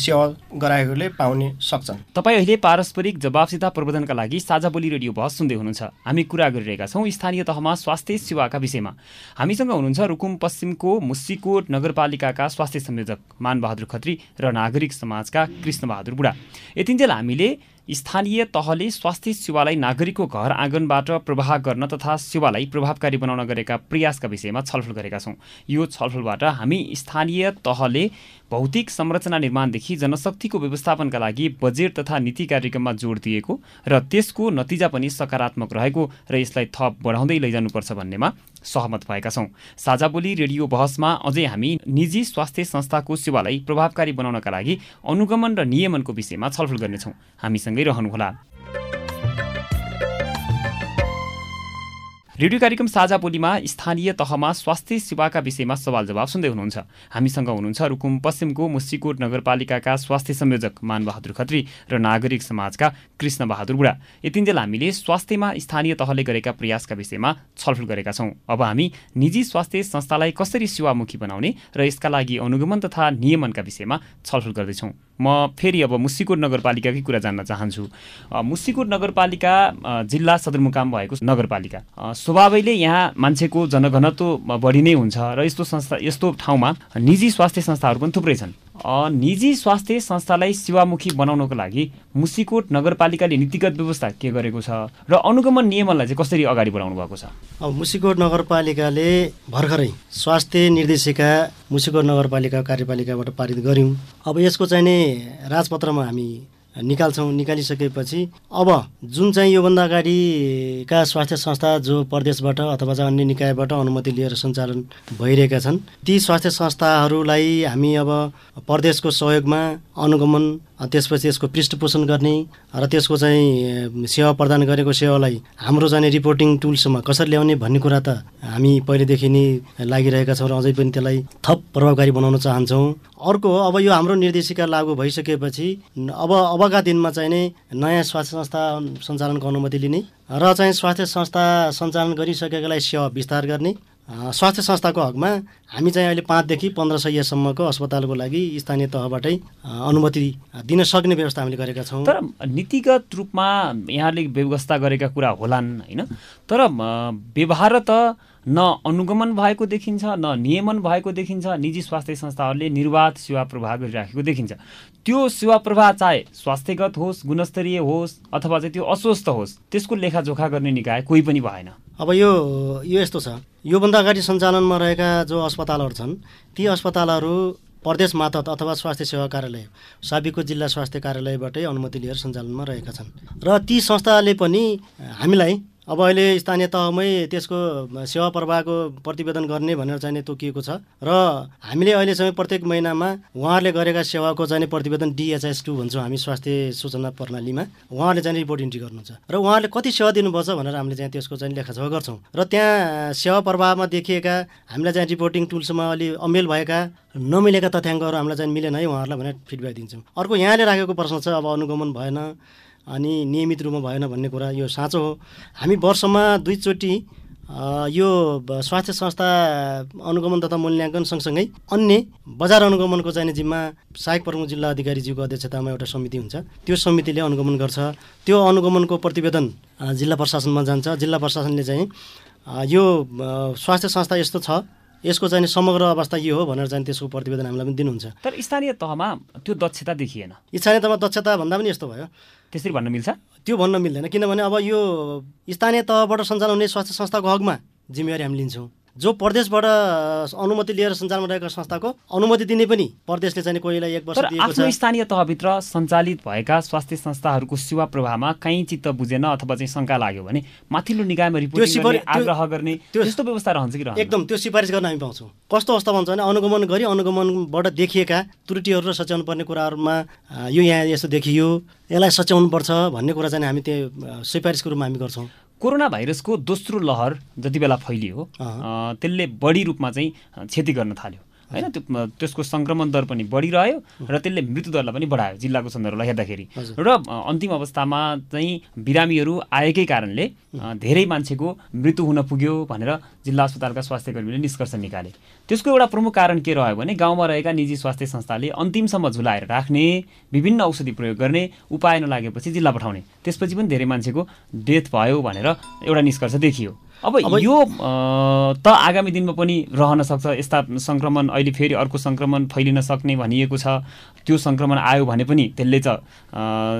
सेवा गराएकोले पाउने सक्छन्। तपाईँ अहिले पारस्परिक जवाबसिता प्रबन्धनका लागि साझा बोली रेडियो बहस सुन्दै हुनुहुन्छ। हामी कुरा गरिरहेका छौँ स्थानीय तहमा स्वास्थ्य सेवाका विषयमा। हामीसँग हुनुहुन्छ रुकुम पश्चिमको मुस्सीकोट नगरपालिकाका स्वास्थ्य संयोजक मानबहादुर खत्री र नागरिक समाजका कृष्णबहादुर बुढा। यतिन्जेल हामीले स्थानीय तहले स्वास्थ्य सेवालाई नागरिकको घर आँगनबाट प्रवाह गर्न तथा सेवालाई प्रभावकारी बनाउन गरेका प्रयासका विषयमा छलफल गरेका छौँ। यो छलफलबाट हामी स्थानीय तहले भौतिक संरचना निर्माणदेखि जनशक्तिको व्यवस्थापनका लागि बजेट तथा नीति कार्यक्रममा जोड दिएको र त्यसको नतिजा पनि सकारात्मक रहेको र यसलाई थप बढाउँदै लैजानुपर्छ भन्नेमा सहमत भएका छौँ। साझा बोली रेडियो बहसमा अझै हामी निजी स्वास्थ्य संस्थाको सेवालाई प्रभावकारी बनाउनका लागि अनुगमन र नियमनको विषयमा छलफल गर्नेछौँ। हामीसँगै रहनुहोला रेडियो कार्यक्रम साझा बोलीमा स्थानीय तहमा स्वास्थ्य सेवाका विषयमा सवाल जवाब सुन्दै हुनुहुन्छ। हामीसँग हुनुहुन्छ रुकुम पश्चिमको मुस्सीकोट नगरपालिकाका स्वास्थ्य संयोजक मानबहादुर खत्री र नागरिक समाजका कृष्ण बहादुर बुढा यतिन्जेल हामीले स्वास्थ्यमा स्थानीय तहले गरेका प्रयासका विषयमा छलफल गरेका छौँ। अब हामी निजी स्वास्थ्य संस्थालाई कसरी सेवामुखी बनाउने र यसका लागि अनुगमन तथा नियमनका विषयमा छलफल गर्दैछौँ। म फेरि अब मुस्सीकोट नगरपालिकाकै कुरा जान्न चाहन्छु। मुस्सीकोट नगरपालिका जिल्ला सदरमुकाम भएको नगरपालिका। स्वभावैले यहाँ मान्छेको जनघनत्व बढी नै हुन्छ र यस्तो संस्था यस्तो ठाउँमा निजी स्वास्थ्य संस्थाहरू पनि थुप्रै छन्। निजी स्वास्थ्य संस्थालाई सेवामुखी बनाउनको लागि मुसिकोट नगरपालिकाले नीतिगत व्यवस्था के गरेको छ र अनुगमन नियमनलाई चाहिँ कसरी अगाडि बढाउनु भएको छ? अब मुसिकोट नगरपालिकाले भर्खरै स्वास्थ्य निर्देशिका मुसिकोट नगरपालिका कार्यपालिकाबाट पारित गऱ्यौँ। अब यसको चाहिँ नै राजपत्रमा हामी निकाल्छौँ निकालिसकेपछि अब जुन चाहिँ योभन्दा अगाडिका स्वास्थ्य संस्था जो प्रदेशबाट अथवा चाहिँ अन्य निकायबाट अनुमति लिएर सञ्चालन भइरहेका छन् ती स्वास्थ्य संस्थाहरूलाई हामी अब प्रदेशको सहयोगमा अनुगमन त्यसपछि यसको पृष्ठपोषण गर्ने र त्यसको चाहिँ सेवा प्रदान गरेको सेवालाई हाम्रो चाहिँ रिपोर्टिङ टुल्समा कसरी ल्याउने भन्ने कुरा त हामी पहिलेदेखि नै लागिरहेका छौँ र अझै पनि त्यसलाई थप प्रभावकारी बनाउन चाहन्छौँ। अर्को अब यो हाम्रो निर्देशिका लागू भइसकेपछि अब अबका दिनमा चाहिँ नै नयाँ स्वास्थ्य संस्था सञ्चालनको अनुमति लिने र चाहिँ स्वास्थ्य संस्था सञ्चालन गरिसकेकालाई सेवा विस्तार गर्ने स्वास्थ्य संस्थाको हकमा हामी चाहिँ अहिले पाँचदेखि पन्ध्र सयसम्मको अस्पतालको लागि स्थानीय तहबाटै अनुमति दिन सक्ने व्यवस्था हामीले गरेका छौँ। तर नीतिगत रूपमा यहाँले व्यवस्था गरेका कुरा होलान् होइन? तर व्यवहार त न अनुगमन भएको देखिन्छ न नियमन भएको देखिन्छ निजी स्वास्थ्य संस्थाहरूले निर्वाध सेवा प्रवाह गरिराखेको देखिन्छ। त्यो सेवा प्रवाह चाहे स्वास्थ्यगत होस् गुणस्तरीय होस् अथवा चाहिँ त्यो अस्वस्थ होस् त्यसको लेखाजोखा गर्ने निकाय कोही पनि भएन। अब यो यो यस्तो छ। योभन्दा अगाडि सञ्चालनमा रहेका जो अस्पतालहरू छन् ती अस्पतालहरू प्रदेश मातहत अथवा स्वास्थ्य सेवा कार्यालय साबिकको जिल्ला स्वास्थ्य कार्यालयबाटै अनुमति लिएर सञ्चालनमा रहेका छन्। र ती संस्थाले पनि हामीलाई अब अहिले स्थानीय तहमै त्यसको सेवा प्रवाहको प्रतिवेदन गर्ने भनेर चाहिँ तोकिएको छ। र हामीले अहिलेसम्म प्रत्येक महिनामा उहाँहरूले गरेका सेवाको चाहिँ प्रतिवेदन डिएचएस टू भन्छौँ हामी स्वास्थ्य सूचना प्रणालीमा। उहाँहरूले चाहिँ रिपोर्ट इन्ट्री गर्नुहुन्छ। र उहाँहरूले कति सेवा दिनुपर्छ भनेर हामीले चाहिँ त्यसको चाहिँ लेखाजोखा गर्छौँ। र त्यहाँ सेवा प्रवाहमा देखिएका हामीलाई चाहिँ रिपोर्टिङ टुल्समा अलि अमेल भएका नमिलेका तथ्याङ्कहरू हामीलाई चाहिँ मिलेन है उहाँहरूलाई भनेर फिडब्याक दिन्छौँ। अर्को यहाँले राखेको प्रश्न छ अब अनुगमन भएन। अनि नियमित रूपमा भएन भन्ने कुरा यो साँचो हो। हामी वर्षमा दुईचोटि यो स्वास्थ्य संस्था अनुगमन तथा मूल्याङ्कन सँगसँगै अन्य बजार अनुगमनको चाहिँ जिम्मा सहायक प्रमुख जिल्ला अधिकारीज्यूको अध्यक्षतामा एउटा समिति हुन्छ। त्यो समितिले अनुगमन गर्छ। त्यो अनुगमनको प्रतिवेदन जिल्ला प्रशासनमा जान्छ। जिल्ला प्रशासनले चाहिँ यो स्वास्थ्य संस्था यस्तो छ। यसको चाहिँ समग्र अवस्था यो हो भनेर चाहिँ त्यसको प्रतिवेदन हामीलाई पनि दिनुहुन्छ। तर स्थानीय तहमा त्यो दक्षता देखिएन। स्थानीय तहमा दक्षता भन्दा पनि यस्तो भयो। त्यसरी भन्न मिल्छ? त्यो भन्न मिल्दैन किनभने अब यो स्थानीय तहबाट सञ्चालन हुने स्वास्थ्य संस्थाको हकमा जिम्मेवारी हामी लिन्छौँ। जो प्रदेशबाट अनुमति लिएर सञ्चालनमा रहेको संस्थाको अनुमति दिने पनि प्रदेशले चाहिँ कोहीलाई एक वर्ष आफ्नो स्थानीय तहभित्र सञ्चालित भएका स्वास्थ्य संस्थाहरूको सेवा प्रवाहमा कहीँ चित्त बुझेन अथवा चाहिँ शङ्का लाग्यो भने माथिल्लो निकायमा रिपोर्ट आग्रह गर्ने त्यस्तो व्यवस्था रहन्छ कि एकदम त्यो सिफारिस गर्न हामी पाउँछौँ। कस्तो अवस्था भन्छ भने अनुगमन गरी अनुगमनबाट देखिएका त्रुटिहरू र सच्याउनु पर्ने कुराहरूमा यो यहाँ यस्तो देखियो यसलाई सच्याउनु पर्छ भन्ने कुरा चाहिँ हामी त्यो सिफारिसको रूपमा हामी गर्छौँ। कोरोना भाइरसको दोस्रो लहर जति बेला फैलियो त्यसले बढी रूपमा चाहिँ क्षति गर्न थाल्यो। होइन त्यो त्यसको सङ्क्रमण दर पनि बढिरह्यो र त्यसले मृत्युदरलाई पनि बढायो जिल्लाको सन्दर्भलाई हेर्दाखेरि। र अन्तिम अवस्थामा चाहिँ बिरामीहरू आएकै कारणले धेरै मान्छेको मृत्यु हुन पुग्यो भनेर जिल्ला अस्पतालका स्वास्थ्य कर्मीले निष्कर्ष निकाले। त्यसको एउटा प्रमुख कारण के रह्यो भने गाउँमा रहेका निजी स्वास्थ्य संस्थाले अन्तिमसम्म झुलाएर राख्ने विभिन्न औषधि प्रयोग गर्ने उपाय नलागेपछि जिल्ला पठाउने त्यसपछि पनि धेरै मान्छेको डेथ भयो भनेर एउटा निष्कर्ष देखियो। अब यो त आगामी दिनमा पनि रहन सक्छ। यस्ता सङ्क्रमण अहिले फेरि अर्को सङ्क्रमण फैलिन सक्ने भनिएको छ। त्यो सङ्क्रमण आयो भने पनि त्यसले त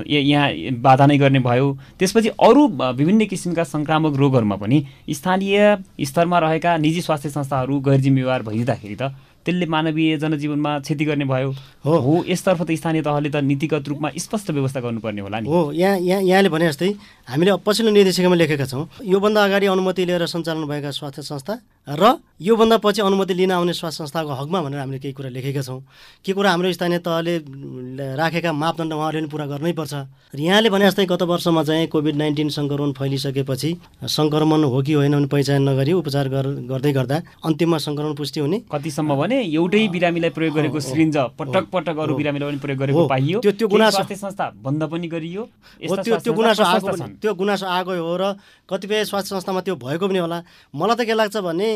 यहाँ बाधा नै गर्ने भयो। त्यसपछि अरू विभिन्न किसिमका सङ्क्रामक रोगहरूमा पनि स्थानीय स्तरमा रहेका निजी स्वास्थ्य संस्थाहरू गैर जिम्मेवार भइदिँदाखेरि त त्यसले मानवीय जनजीवनमा क्षति गर्ने भयो। हो। हो यसतर्फ त स्थानीय तहले त नीतिगत रूपमा स्पष्ट व्यवस्था गर्नुपर्ने होला नि। हो यहाँ यहाँ यहाँले भने जस्तै हामीले पछिल्लो निर्देशिकामा लेखेका छौँ योभन्दा अगाडि अनुमति लिएर सञ्चालन भएका स्वास्थ्य संस्था र योभन्दा पछि अनुमति लिन आउने स्वास्थ्य संस्थाको हकमा भनेर हामीले केही कुरा लेखेका छौँ। के कुरा हाम्रो स्थानीय तहले राखेका मापदण्ड उहाँहरूले पनि पुरा गर्नैपर्छ। र यहाँले भने जस्तै गत वर्षमा चाहिँ कोभिड नाइन्टिन सङ्क्रमण फैलिसकेपछि सङ्क्रमण हो कि होइन भने पहिचान नगरी उपचार गर्दै गर्दा अन्तिममा सङ्क्रमण पुष्टि हुने कतिसम्म भने एउटै बिरामीलाई प्रयोग गरेको सिरिन्ज पटक पटक अरू बिरामीलाई पनि प्रयोग गरेको पाइयो। त्यो त्यो गुनासो संस्था बन्द पनि गरियो। त्यो त्यो गुनासो आएको त्यो गुनासो आएको हो र कतिपय स्वास्थ्य संस्थामा त्यो भएको पनि होला। मलाई त के लाग्छ भने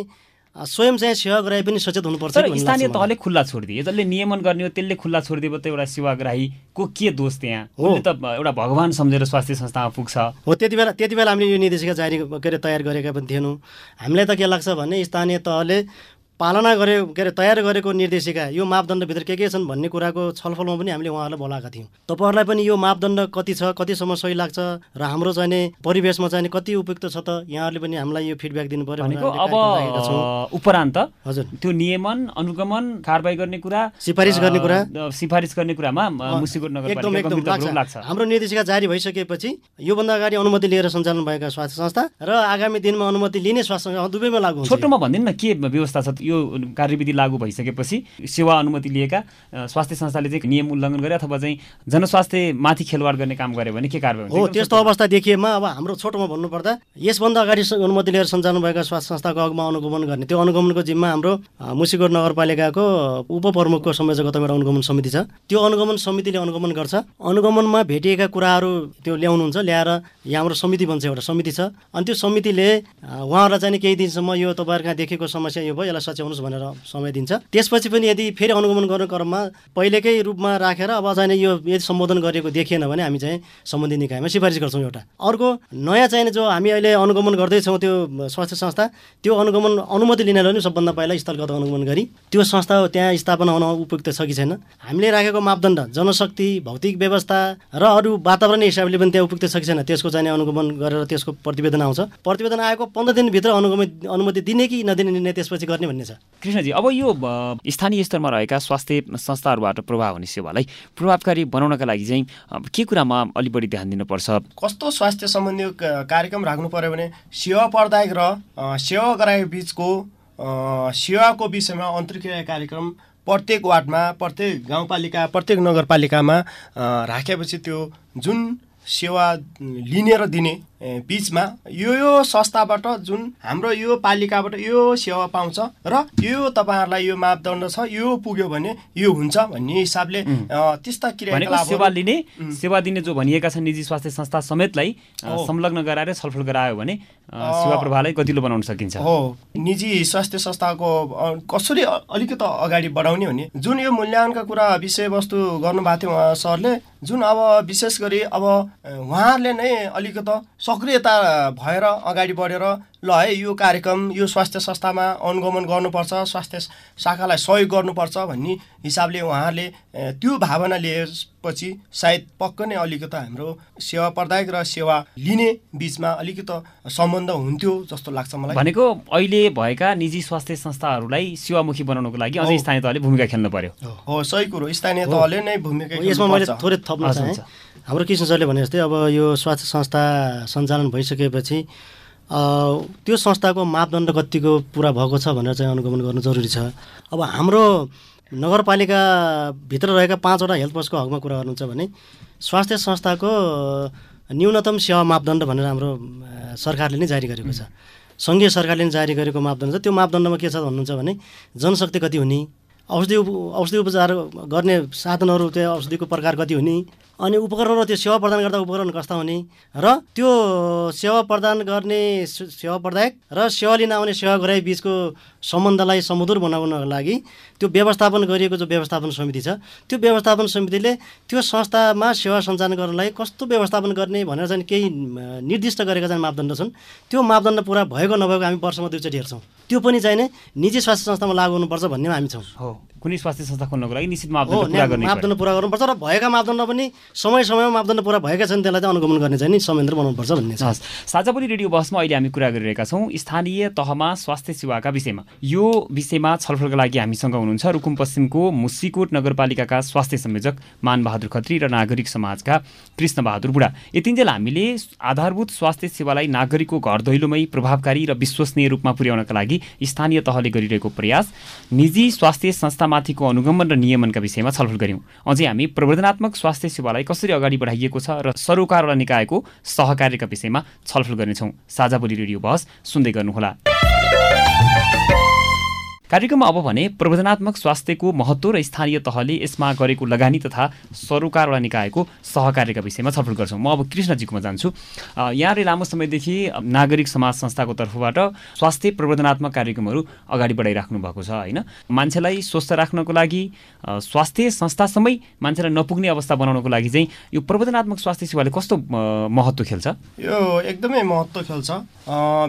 स्वयं चाहिँ सेवाग्राही पनि सचेत हुनुपर्छ स्थानीय तहले खुल्ला छोडिदिए। जसले नियमन गर्ने हो त्यसले खुल्ला छोडिदिए त एउटा सेवाग्राहीको के दोष त्यहाँ? हो। त एउटा भगवान् सम्झेर स्वास्थ्य संस्थामा पुग्छ। हो त्यति बेला त्यति बेला हामीले यो निर्देशिका जारी के अरे तयार गरेका पनि थिएनौँ। हामीलाई त के लाग्छ भने स्थानीय तहले पालना गरे के अरे तयार गरेको निर्देशिका यो मापदण्डभित्र के के छन् भन्ने कुराको छलफलमा पनि हामीले उहाँहरूलाई बोलाएका थियौँ। तपाईँहरूलाई पनि यो मापदण्ड कति छ कतिसम्म सही लाग्छ र हाम्रो चाहिने परिवेशमा चाहिँ कति उपयुक्त छ त यहाँहरूले पनि हामीलाई यो फिडब्याक दिनु पर्यो अब उपरान्त हजुर। त्यो नियमन अनुगमन कारवाही गर्ने कुरा सिफारिस गर्ने कुरा। सिफारिस गर्ने कुरामा एकदम एकदम लाग्छ। हाम्रो निर्देशिका जारी भइसकेपछि योभन्दा अगाडि अनुमति लिएर सञ्चालन भएका स्वास्थ्य संस्था र आगामी दिनमा अनुमति लिने स्वास्थ्य संस्था दुवैमा लागु छोटोमा भनिदिनु न के व्यवस्था छ? यो कार्यविधि लागू भइसकेपछि सेवा अनुमति लिएका स्वास्थ्य संस्थाले चाहिँ नियम उल्लङ्घन गरे अथवा चाहिँ जनस्वास्थ्यमाथि खेलवाड गर्ने काम गर्यो भने के कारवाही हो त्यस्तो अवस्था देखिएमा अब हाम्रो छोटोमा भन्नुपर्दा यसभन्दा अगाडि अनुमति लिएर सञ्चालन भएका स्वास्थ्य संस्थाको अघमा अनुगमन गर्ने त्यो अनुगमनको जिम्मा हाम्रो मुसिकोट नगरपालिकाको उपप्रमुखको संयोजकता एउटा अनुगमन समिति छ। त्यो अनुगमन समितिले अनुगमन गर्छ। अनुगमनमा भेटिएका कुराहरू त्यो ल्याउनुहुन्छ ल्याएर यहाँ हाम्रो समिति बन्छ एउटा समिति छ। अनि त्यो समितिले उहाँहरूलाई चाहिँ केही दिनसम्म यो तपाईँहरूका देखेको समस्या यो भयो यसलाई सच्याउनुहोस् भनेर समय दिन्छ। त्यसपछि पनि यदि फेरि अनुगमन गर्ने क्रममा पहिलेकै रूपमा राखेर अब चाहिँ यो यदि सम्बोधन गरेको देखिएन भने हामी चाहिँ सम्बन्धित निकायमा सिफारिस गर्छौँ एउटा। अर्को नयाँ चाहिने जो हामी अहिले अनुगमन गर्दैछौँ त्यो स्वास्थ्य संस्था त्यो अनुगमन अनुमति लिनलाई पनि सबभन्दा पहिला स्थलगत अनुगमन गरी त्यो संस्था त्यहाँ स्थापना हुन उपयुक्त छ कि छैन? हामीले राखेको मापदण्ड जनशक्ति भौतिक व्यवस्था र अरू वातावरण हिसाबले पनि त्यहाँ उपयुक्त छ कि छैन? त्यसको चाहिँ अनुगमन गरेर त्यसको प्रतिवेदन आउँछ। प्रतिवेदन आएको पन्ध्र दिनभित्र अनुगमन अनुमति दिने कि नदिने निर्णय त्यसपछि गर्ने भन्ने छ। कृष्णजी अब यो स्थानीय स्तरमा रहेका स्वास्थ्य संस्थाहरूबाट प्रभाव हुने सेवालाई प्रभावकारी बनाउनका लागि चाहिँ के कुरामा अलिक बढी ध्यान दिनुपर्छ? कस्तो स्वास्थ्य सम्बन्धी कार्यक्रम राख्नु पर्यो भने सेवा प्रदायक र सेवा गराएको बिचको सेवाको विषयमा अन्तर्क्रिया कार्यक्रम प्रत्येक वार्डमा प्रत्येक गाउँपालिका प्रत्येक नगरपालिकामा राखेपछि त्यो जुन सेवा लिने र दिने बिचमा यो यो संस्थाबाट जुन हाम्रो यो पालिकाबाट यो सेवा पाउँछ र यो तपाईँहरूलाई यो मापदण्ड छ यो पुग्यो भने यो हुन्छ भन्ने हिसाबले त्यस्ता क्रियाकलाप सेवा लिने सेवा दिने जो भनिएका छन् निजी स्वास्थ्य संस्था समेतलाई संलग्न गराएर छलफल गरायो भने सेवा प्रभावलाई गतिलो बनाउन सकिन्छ। हो। निजी स्वास्थ्य संस्थाको कसरी अलिकति अगाडि बढाउने भने जुन यो मूल्याङ्कनका कुरा विषयवस्तु गर्नुभएको थियो उहाँ सरले जुन अब विशेष गरी अब उहाँहरूले नै अलिकति सक्रियता भएर अगाडि बढेर ल है यो कार्यक्रम यो स्वास्थ्य संस्थामा अनुगमन गर्नुपर्छ स्वास्थ्य शाखालाई सहयोग गर्नुपर्छ भन्ने हिसाबले उहाँहरूले त्यो भावना लिएपछि सायद पक्क नै अलिकति हाम्रो सेवा प्रदायक र सेवा लिने बिचमा अलिकति सम्बन्ध हुन्थ्यो जस्तो लाग्छ मलाई। भनेको अहिले भएका निजी स्वास्थ्य संस्थाहरूलाई सेवामुखी बनाउनको लागि अझै स्थानीय तहले भूमिका खेल्नु पर्यो। हो सही कुरो। स्थानीय तहले नै भूमिका यसमा मैले थोरै थप्न हाम्रो कृष्ण सरले भने जस्तै अब यो स्वास्थ्य संस्था सञ्चालन भइसकेपछि त्यो संस्थाको मापदण्ड कतिको पुरा भएको छ भनेर चाहिँ अनुगमन गर्नु जरुरी छ। अब हाम्रो नगरपालिकाभित्र रहेका पाँचवटा हेल्थ पोस्टको हकमा कुरा गर्नुहुन्छ भने स्वास्थ्य संस्थाको न्यूनतम सेवा मापदण्ड भनेर हाम्रो सरकारले नै जारी गरेको छ। सङ्घीय सरकारले नै जारी गरेको मापदण्ड छ। त्यो मापदण्डमा के छ भन्नुहुन्छ भने जनशक्ति कति हुने औषधि औषधि उपचार गर्ने साधनहरू त्यो औषधिको प्रकार कति हुने अनि उपकरण र त्यो सेवा प्रदान गर्दा उपकरण कस्ता हुने? र त्यो सेवा प्रदान गर्ने सेवा प्रदायक र सेवा लिन आउने सेवा गराई बिचको सम्बन्धलाई समुदुर बनाउनको लागि त्यो व्यवस्थापन गरिएको जो व्यवस्थापन समिति छ त्यो व्यवस्थापन समितिले त्यो संस्थामा सेवा सञ्चालन गर्नलाई कस्तो व्यवस्थापन गर्ने भनेर चाहिँ केही निर्दिष्ट गरेका चाहिँ मापदण्ड छन्। त्यो मापदण्ड पुरा भएको नभएको हामी वर्षमा दुईचोटि हेर्छौँ। त्यो पनि चाहिने निजी स्वास्थ्य संस्थामा लागु हुनुपर्छ भन्नेमा हामी छौँ। हो कुनै स्वास्थ्य संस्था खोल्नको लागि निश्चित मापदण्ड पुरा गर्नुपर्छ र भएका मापदण्ड पनि समय समयमा मापदण्ड पुरा भएका छन् त्यसलाई चाहिँ अनुगमन गर्ने चाहिँ नि संयन्त्र बनाउनुपर्छ भन्ने छ। साझापुरी रेडियो बसमा अहिले हामी कुरा गरिरहेका छौँ स्थानीय तहमा स्वास्थ्य सेवाका विषयमा। यो विषयमा छलफलका लागि हामीसँग हुनुहुन्छ रुकुम पश्चिमको मुसिकोट नगरपालिकाका स्वास्थ्य संयोजक मानबहादुर खत्री र नागरिक समाजका कृष्णबहादुर बुढा। यतिन्जेल हामीले आधारभूत स्वास्थ्य सेवालाई नागरिकको घर दैलोमै प्रभावकारी र विश्वसनीय रूपमा पुर्याउनका लागि स्थानीय तहले गरिरहेको प्रयास निजी स्वास्थ्य संस्थामाथिको अनुगमन र नियमनका विषयमा छलफल गऱ्यौँ। अझै हामी प्रवर्धनात्मक स्वास्थ्य सेवालाई कसरी अगाडि बढाइएको छ र सरोकारवाला निकायको सहकार्यका विषयमा छलफल गर्नेछौँ। साझा बोली रेडियो बहस सुन्दै गर्नुहोला। कार्यक्रममा अब भने प्रबोधनात्मक स्वास्थ्यको महत्त्व र स्थानीय तहले यसमा गरेको लगानी तथा सरोकारवाला निकायको सहकार्यका विषयमा छलफल गर्छौँ। म अब कृष्णजीकोमा जान्छु। यहाँले लामो समयदेखि नागरिक समाज संस्थाको तर्फबाट स्वास्थ्य प्रबोधनात्मक कार्यक्रमहरू अगाडि बढाइराख्नु भएको छ होइन? मान्छेलाई स्वस्थ राख्नको लागि स्वास्थ्य संस्थासम्मै मान्छेलाई नपुग्ने अवस्था बनाउनको लागि चाहिँ यो प्रबोधनात्मक स्वास्थ्य सेवाले कस्तो महत्त्व खेल्छ? यो एकदमै महत्त्व खेल्छ।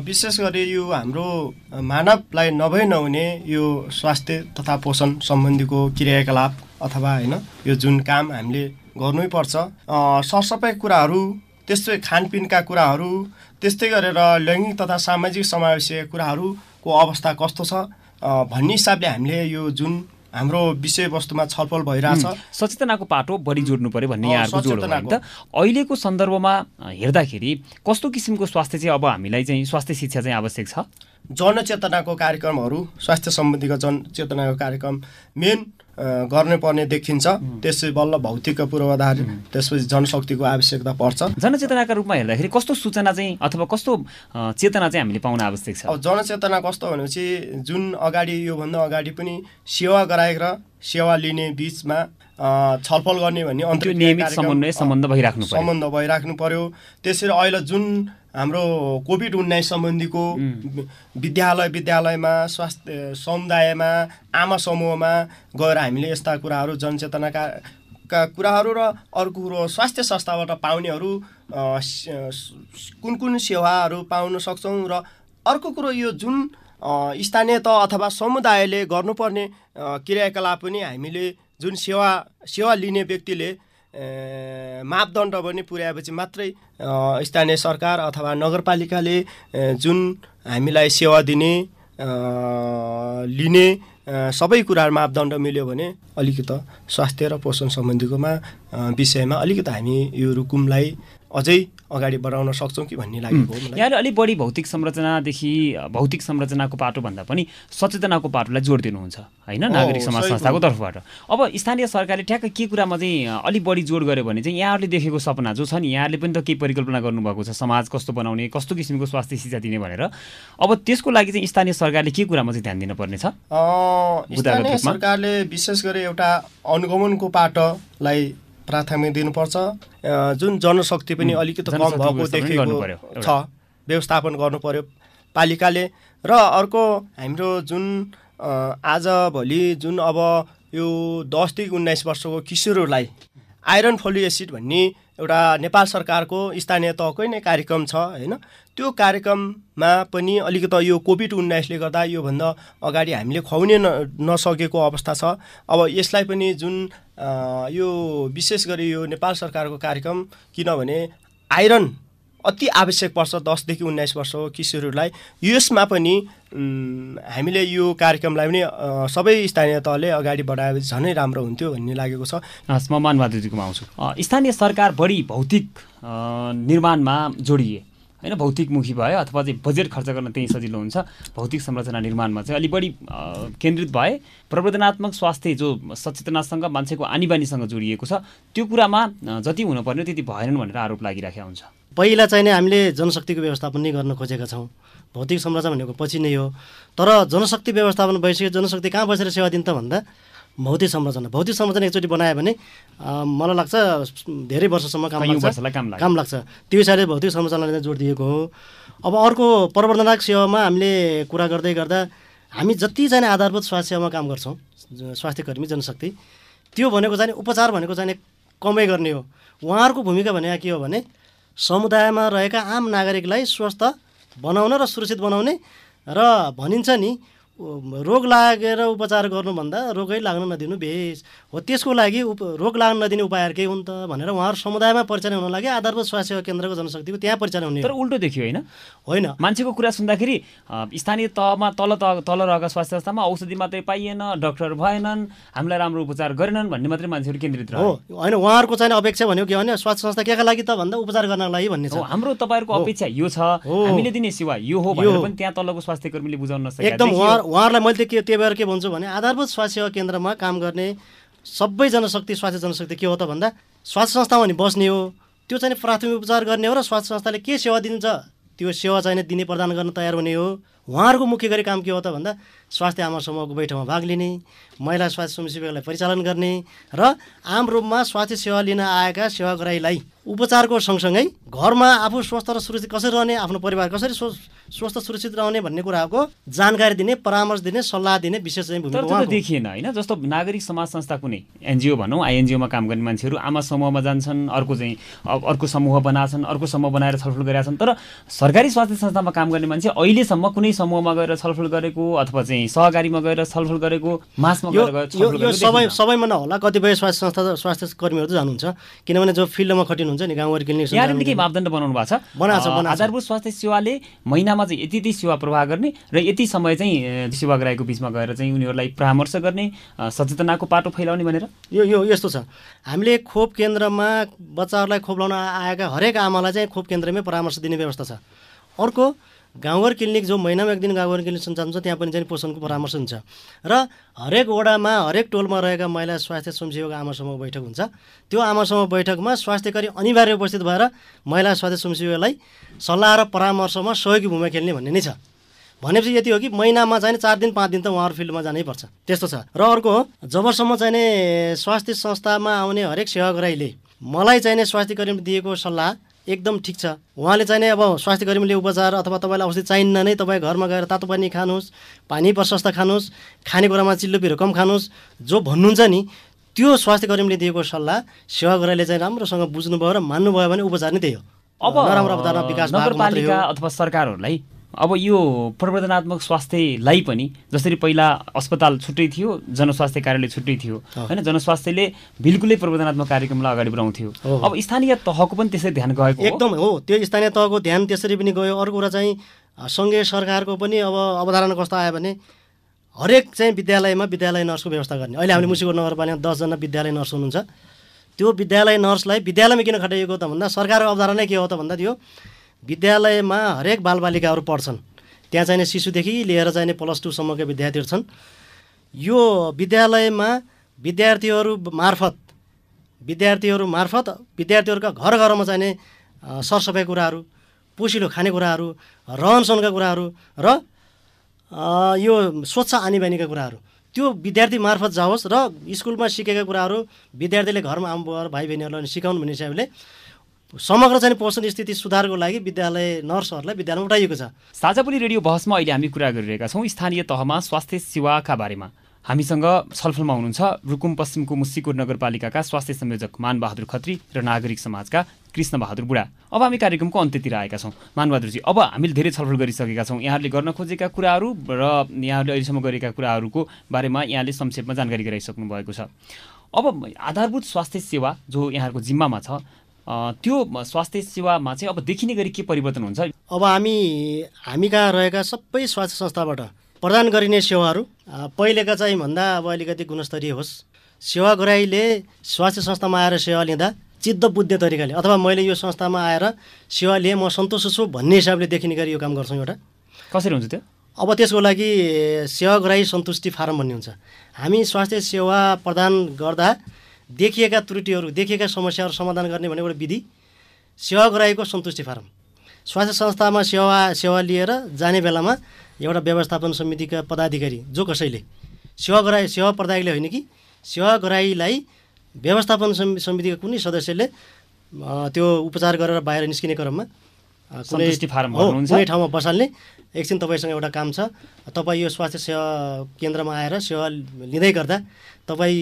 विशेष गरी यो हाम्रो मानवलाई नभई नहुने यो स्वास्थ्य तथा पोषण सम्बन्धीको क्रियाकलाप अथवा होइन यो जुन काम हामीले गर्नै पर्छ सरसफाइ कुराहरू त्यस्तै खानपिनका कुराहरू त्यस्तै गरेर लैङ्गिक तथा सामाजिक समावेशीय कुराहरूको अवस्था कस्तो छ भन्ने हिसाबले हामीले यो जुन हाम्रो विषयवस्तुमा छलफल भइरहेछ। सचेतनाको पाटो बढी जोड्नु पर्यो भन्ने यहाँको जोड त। अहिलेको सन्दर्भमा हेर्दाखेरि कस्तो किसिमको स्वास्थ्य चाहिँ अब हामीलाई चाहिँ स्वास्थ्य शिक्षा चाहिँ आवश्यक छ? जनचेतनाको कार्यक्रमहरू स्वास्थ्य सम्बन्धीको जनचेतनाको कार्यक्रम। मेन गर्नुपर्ने देखिन्छ। त्यसै बल्ल भौतिक पूर्वाधार त्यसपछि जनशक्तिको आवश्यकता पर्छ। जनचेतनाका रूपमा हेर्दाखेरि कस्तो सूचना चाहिँ अथवा कस्तो चेतना चाहिँ हामीले पाउन आवश्यक छ? अब जनचेतना कस्तो भनेपछि जुन अगाडि योभन्दा अगाडि पनि सेवा गराएको र सेवा लिने बिचमा छलफल गर्ने भन्ने नियमित समन्वय सम्बन्ध भइराख्नु सम्बन्ध भइराख्नु पर्यो। त्यसरी अहिले जुन हाम्रो कोभिड उन्नाइस सम्बन्धीको विद्यालय विद्यालयमा स्वास्थ्य समुदायमा आमा समूहमा गएर हामीले यस्ता कुराहरू जनचेतनाका का कुराहरू र अर्को कुरो स्वास्थ्य संस्थाबाट पाउनेहरू कुन कुन सेवाहरू पाउन सक्छौँ र अर्को कुरो यो जुन स्थानीय तह अथवा समुदायले गर्नुपर्ने क्रियाकलाप पनि हामीले जुन सेवा सेवा लिने व्यक्तिले मापदण्ड पनि पुर्याएपछि मात्रै स्थानीय सरकार अथवा नगरपालिकाले जुन हामीलाई सेवा दिने लिने सबै कुराहरू मापदण्ड मिल्यो भने अलिकति स्वास्थ्य र पोषण सम्बन्धीकोमा विषयमा अलिकति हामी यो रुकुमलाई अझै अगाडि बढाउन सक्छौँ कि भन्ने लागेको हो यहाँले अलिक बढी भौतिक संरचनादेखि भौतिक संरचनाको पाटो भन्दा पनि सचेतनाको पाटोलाई जोड दिनुहुन्छ होइन? नागरिक समाज संस्थाको तर्फबाट। अब स्थानीय सरकारले ठ्याक्क के कुरामा चाहिँ अलिक बढी जोड गर्यो भने चाहिँ यहाँहरूले देखेको सपना जो छ नि यहाँले पनि त केही परिकल्पना गर्नुभएको छ समाज कस्तो बनाउने कस्तो किसिमको स्वास्थ्य शिक्षा दिने भनेर। अब त्यसको लागि चाहिँ स्थानीय सरकारले के कुरामा चाहिँ ध्यान दिनुपर्नेछ सरकारले विशेष गरी एउटा अनुगमनको पाटोलाई प्राथमिक दिनुपर्छ। जुन जनशक्ति पनि अलिकति कम भएको देखेको छ व्यवस्थापन गर्नु पर्यो पालिकाले। र अर्को हाम्रो जुन आजभोलि जुन अब यो दसदेखि उन्नाइस वर्षको किशोरहरूलाई आइरन फोलिक एसिड भन्ने एउटा नेपाल सरकारको स्थानीय तहकै नै कार्यक्रम छ होइन? त्यो कार्यक्रममा पनि अलिकति यो कोभिड उन्नाइसले गर्दा योभन्दा अगाडि हामीले खुवाउने न नसकेको अवस्था छ। अब यसलाई पनि जुन यो विशेष गरी यो नेपाल सरकारको कार्यक्रम किनभने आइरन अति आवश्यक पर्छ दसदेखि उन्नाइस वर्षको किशोरहरूलाई। यसमा पनि हामीले यो कार्यक्रमलाई पनि सबै स्थानीय तहले अगाडि बढाएपछि झनै राम्रो हुन्थ्यो भन्ने लागेको छ। म आउँछु। स्थानीय सरकार बढी भौतिक निर्माणमा जोडिए। होइन भौतिकमुखी भयो अथवा चाहिँ बजेट खर्च गर्न त्यही सजिलो हुन्छ। भौतिक संरचना निर्माणमा चाहिँ अलिक बढी केन्द्रित भए प्रवर्धनात्मक स्वास्थ्य जो सचेतनासँग मान्छेको आनी बानीसँग जोडिएको छ त्यो कुरामा जति हुनुपर्ने त्यति भएनन् भनेर आरोप लागिराखेका हुन्छ। पहिला चाहिँ नै हामीले जनशक्तिको व्यवस्थापन नै गर्न खोजेका छौँ। भौतिक संरचना भनेको पछि नै हो। तर जनशक्ति व्यवस्थापन भइसक्यो जनशक्ति कहाँ बसेर सेवा दिन्छ भन्दा भौतिक संरचना। भौतिक संरचना एकचोटि बनायो भने मलाई लाग्छ धेरै वर्षसम्म काम लाग्छ। काम लाग्छ। त्यो हिसाबले भौतिक संरचनाले जोड दिएको हो। अब अर्को प्रवर्धनात्मक सेवामा हामीले कुरा गर्दै गर्दा हामी जति चाहिँ आधारभूत स्वास्थ्य सेवामा काम गर्छौँ स्वास्थ्य कर्मी जनशक्ति त्यो भनेको चाहिँ उपचार भनेको चाहिँ कमै गर्ने हो। उहाँहरूको भूमिका भनेको के हो भने समुदायमा रहेका आम नागरिकलाई स्वस्थ बनाउन र सुरक्षित बनाउने र भनिन्छ नि रोग लागेर उपचार गर्नुभन्दा रोगै लाग्न नदिनु बेस हो त्यसको लागि उप रोग लाग्न नदिने उपायहरू केही हुन् त भनेर उहाँहरू समुदायमा परिचालन हुन लागि आधारभूत स्वास्थ्य सेवा केन्द्रको जनशक्तिको त्यहाँ परिचालन हुने तर उल्टो देखियो होइन होइन मान्छेको कुरा सुन्दाखेरि स्थानीय तहमा तल तल रहेका स्वास्थ्य संस्थामा औषधि मात्रै पाइएन डक्टर भएनन् हामीलाई राम्रो उपचार गरेनन् भन्ने मात्रै मान्छेहरू केन्द्रित हो होइन उहाँहरूको चाहिँ अपेक्षा भनेको के भने स्वास्थ्य संस्था केका लागि त भन्दा उपचार गर्नको लागि भन्ने छ हाम्रो तपाईँहरूको। अपेक्षा यो छ। हामीले दिने सेवा यो हो भनेर। पनि त्यहाँ तलको स्वास्थ्य कर्मीले बुझाउन नसकेका एकदम। उहाँ उहाँहरूलाई मैले के त्यही भएर के भन्छु भने आधारभूत स्वास्थ्य सेवा केन्द्रमा काम गर्ने सबै जनशक्ति स्वास्थ्य जनशक्ति के हो त भन्दा स्वास्थ्य संस्थामा नि बस्ने हो। त्यो चाहिँ प्राथमिक उपचार गर्ने हो र स्वास्थ्य संस्थाले के सेवा दिन्छ त्यो सेवा चाहिँ दिने प्रदान गर्न तयार हुने हो। उहाँहरूको मुख्य गरी काम के हो त भन्दा स्वास्थ्य आमा समूहको बैठकमा भाग लिने महिला स्वास्थ्य स्वयंसेवकलाई परिचालन गर्ने र आम रूपमा स्वास्थ्य सेवा लिन आएका सेवाग्राहीलाई उपचारको सँगसँगै घरमा आफू स्वस्थ र सुरक्षित कसरी रहने आफ्नो परिवार कसरी स्व- स्वस्थ सुरक्षित रहने भन्ने कुराको जानकारी दिने परामर्श दिने सल्लाह दिने विशेष चाहिँ। देखिएन होइन जस्तो नागरिक समाज संस्था कुनै एनजिओ भनौँ आइएनजिओमा काम गर्ने मान्छेहरू आमा समूहमा जान्छन् अर्को चाहिँ अर्को समूह बनाछन् अर्को समूह बनाएर छलफल गरेका छन् तर सरकारी स्वास्थ्य संस्थामा काम गर्ने मान्छे अहिलेसम्म कुनै समूहमा गएर छलफल गरेको अथवा चाहिँ सहकारीमा गएर छलफल गरेको मासमा गएर सबै। सबैमा नहोला कतिपय स्वास्थ्य संस्था स्वास्थ्य कर्मीहरू त जानुहुन्छ। किनभने जो फिल्डमा खटिनुहुन्छ नि गाउँघर क्लिनिक यहाँले केही मापदण्ड बनाउनु भएको छ। आधारभूत स्वास्थ्य सेवाले महिनामा चाहिँ यति यति सेवा प्रवाह गर्ने र यति समय चाहिँ अ, सेवाग्राहीको बिचमा गएर चाहिँ उनीहरूलाई परामर्श गर्ने सचेतनाको पाटो फैलाउने भनेर। यो यो यस्तो छ। हामीले खोप केन्द्रमा बच्चाहरूलाई खोप लाउन आएका हरेक आमालाई चाहिँ खोप केन्द्रमै परामर्श दिने व्यवस्था छ। अर्को गाउँघर क्लिनिक जो महिनामा एक दिन गाउँघर क्लिनिक सञ्चालन छ त्यहाँ पनि चाहिँ पोषणको परामर्श हुन्छ। र हरेक वडामा हरेक टोलमा रहेका महिला स्वास्थ्य स्वयंसेवक आमा समूह बैठक हुन्छ। त्यो आमा समूह बैठकमा स्वास्थ्यकर्मी अनिवार्य उपस्थित भएर महिला स्वास्थ्य स्वयंसेवकलाई सल्लाह र परामर्शमा सहयोगी भूमिका खेल्ने भन्ने नै छ। भनेपछि यति हो कि महिनामा चाहिँ चार दिन पाँच दिन त उहाँहरू फिल्डमा जानै पर्छ। त्यस्तो छ। र अर्को हो जबसम्म चाहिँ स्वास्थ्य संस्थामा आउने हरेक सेवाग्राहीले मलाई चाहिँ नि स्वास्थ्य कर्मी दिएको सल्लाह एकदम ठिक छ। उहाँले चाहिँ नि अब स्वास्थ्य कर्मीले उपचार अथवा तपाईँलाई औषधि चाहिन्न नै तपाईँ घरमा गएर तातो पानी खानुहोस् पानी प्रशस्त खानुहोस् खानेकुरामा चिल्लो पिरो कम खानुहोस् जो भन्नुहुन्छ नि त्यो स्वास्थ्य कर्मीले दिएको सल्लाह सेवाग्राहीले चाहिँ राम्रोसँग बुझ्नुभयो र मान्नुभयो भने उपचार नै त्यही हो। अब नराम्रो अवधारणा विकास नगरपालिका अथवा सरकारहरूलाई अब यो प्रवर्धनात्मक स्वास्थ्यलाई पनि जसरी पहिला अस्पताल छुट्टै थियो जनस्वास्थ्य कार्यालय छुट्टै थियो होइन जनस्वास्थ्यले बिल्कुलै प्रवर्धनात्मक कार्यक्रमलाई अगाडि बढाउँथ्यो। अब स्थानीय तहको पनि त्यसै ध्यान गएको एकदम हो। त्यो स्थानीय तहको ध्यान त्यसरी पनि गयो। अर्को कुरा चाहिँ सङ्घीय सरकारको पनि अब अवधारणा कस्तो आयो भने हरेक चाहिँ विद्यालयमा विद्यालय नर्सको व्यवस्था गर्ने। अहिले हामीले मुसिको नगरपालिका दसजना विद्यालय नर्स हुनुहुन्छ। त्यो विद्यालय नर्सलाई विद्यालयमा किन खटाइएको त भन्दा सरकारको अवधारणा के हो त भन्दा त्यो विद्यालयमा हरेक बालबालिकाहरू पढ्छन्। त्यहाँ चाहिँ नि शिशुदेखि लिएर चाहिँ नि प्लस टूसम्मका विद्यार्थीहरू छन्। यो विद्यालयमा विद्यार्थीहरू मार्फत विद्यार्थीहरू मार्फत विद्यार्थीहरूका घर घरमा चाहिने सरसफाइ कुराहरू पोसिलो खानेकुराहरू रहन सहनका कुराहरू र यो स्वच्छ आनीबानीका कुराहरू। त्यो विद्यार्थी मार्फत जाओस् र स्कुलमा सिकेका कुराहरू विद्यार्थीले घरमा आमा र भाइ बहिनीहरूलाई सिकाउनु भन्ने हिसाबले समग्र चाहिँ पोषण स्थिति सुधारको लागि विद्यालय नर्सहरूलाई विद्यालयमा उठाइएको छ। साझापुली रेडियो बहसमा अहिले हामी कुरा गरिरहेका छौँ। स्थानीय तहमा स्वास्थ्य सेवाका बारेमा। हामीसँग छलफलमा हुनुहुन्छ रुकुम पश्चिमको मुस्सिकोट नगरपालिकाका स्वास्थ्य संयोजक मानबहादुर खत्री र नागरिक समाजका कृष्ण बहादुर बुढा। अब हामी कार्यक्रमको अन्त्यतिर आएका छौँ। मानबहादुरजी अब हामीले धेरै छलफल गरिसकेका छौँ। यहाँहरूले गर्न खोजेका कुराहरू र यहाँहरूले अहिलेसम्म गरेका कुराहरूको बारेमा यहाँले संक्षेपमा जानकारी गराइसक्नु भएको छ। अब आधारभूत स्वास्थ्य सेवा जो यहाँहरूको जिम्मामा छ त्यो स्वास्थ्य सेवामा चाहिँ अब देखिने गरी के परिवर्तन हुन्छ? अब हामी हामी कहाँ रहेका सबै स्वास्थ्य संस्थाबाट प्रदान गरिने सेवाहरू पहिलेका चाहिँ भन्दा अब अलिकति गुणस्तरीय होस्। सेवाग्राहीले स्वास्थ्य संस्थामा आएर सेवा लिँदा चित्त बुझ्ने तरिकाले अथवा मैले यो संस्थामा आएर सेवा लिएँ म सन्तोष छु भन्ने हिसाबले देखिने गरी यो काम गर्छौँ एउटा। कसरी हुन्छ त्यो? अब त्यसको लागि सेवाग्राही सन्तुष्टि फारम भन्ने हुन्छ। हामी स्वास्थ्य सेवा प्रदान गर्दा देखिएका त्रुटिहरू देखिएका समस्याहरू समाधान गर्ने भनेको एउटा विधि सेवाग्राहीको सन्तुष्टि फारम स्वास्थ्य संस्थामा सेवा सेवा लिएर जाने बेलामा एउटा व्यवस्थापन समितिका पदाधिकारी जो कसैले सेवाग्राही सेवा प्रदायकले होइन कि सेवाग्राहीलाई व्यवस्थापन समि- समितिका कुनै सदस्यले त्यो उपचार गरेर बाहिर निस्किने क्रममा फारम हो? कुनै ठाउँमा बसाल्ने एकछिन तपाईँसँग एउटा काम छ तपाईँ यो स्वास्थ्य सेवा केन्द्रमा आएर सेवा लिँदै गर्दा तपाईँ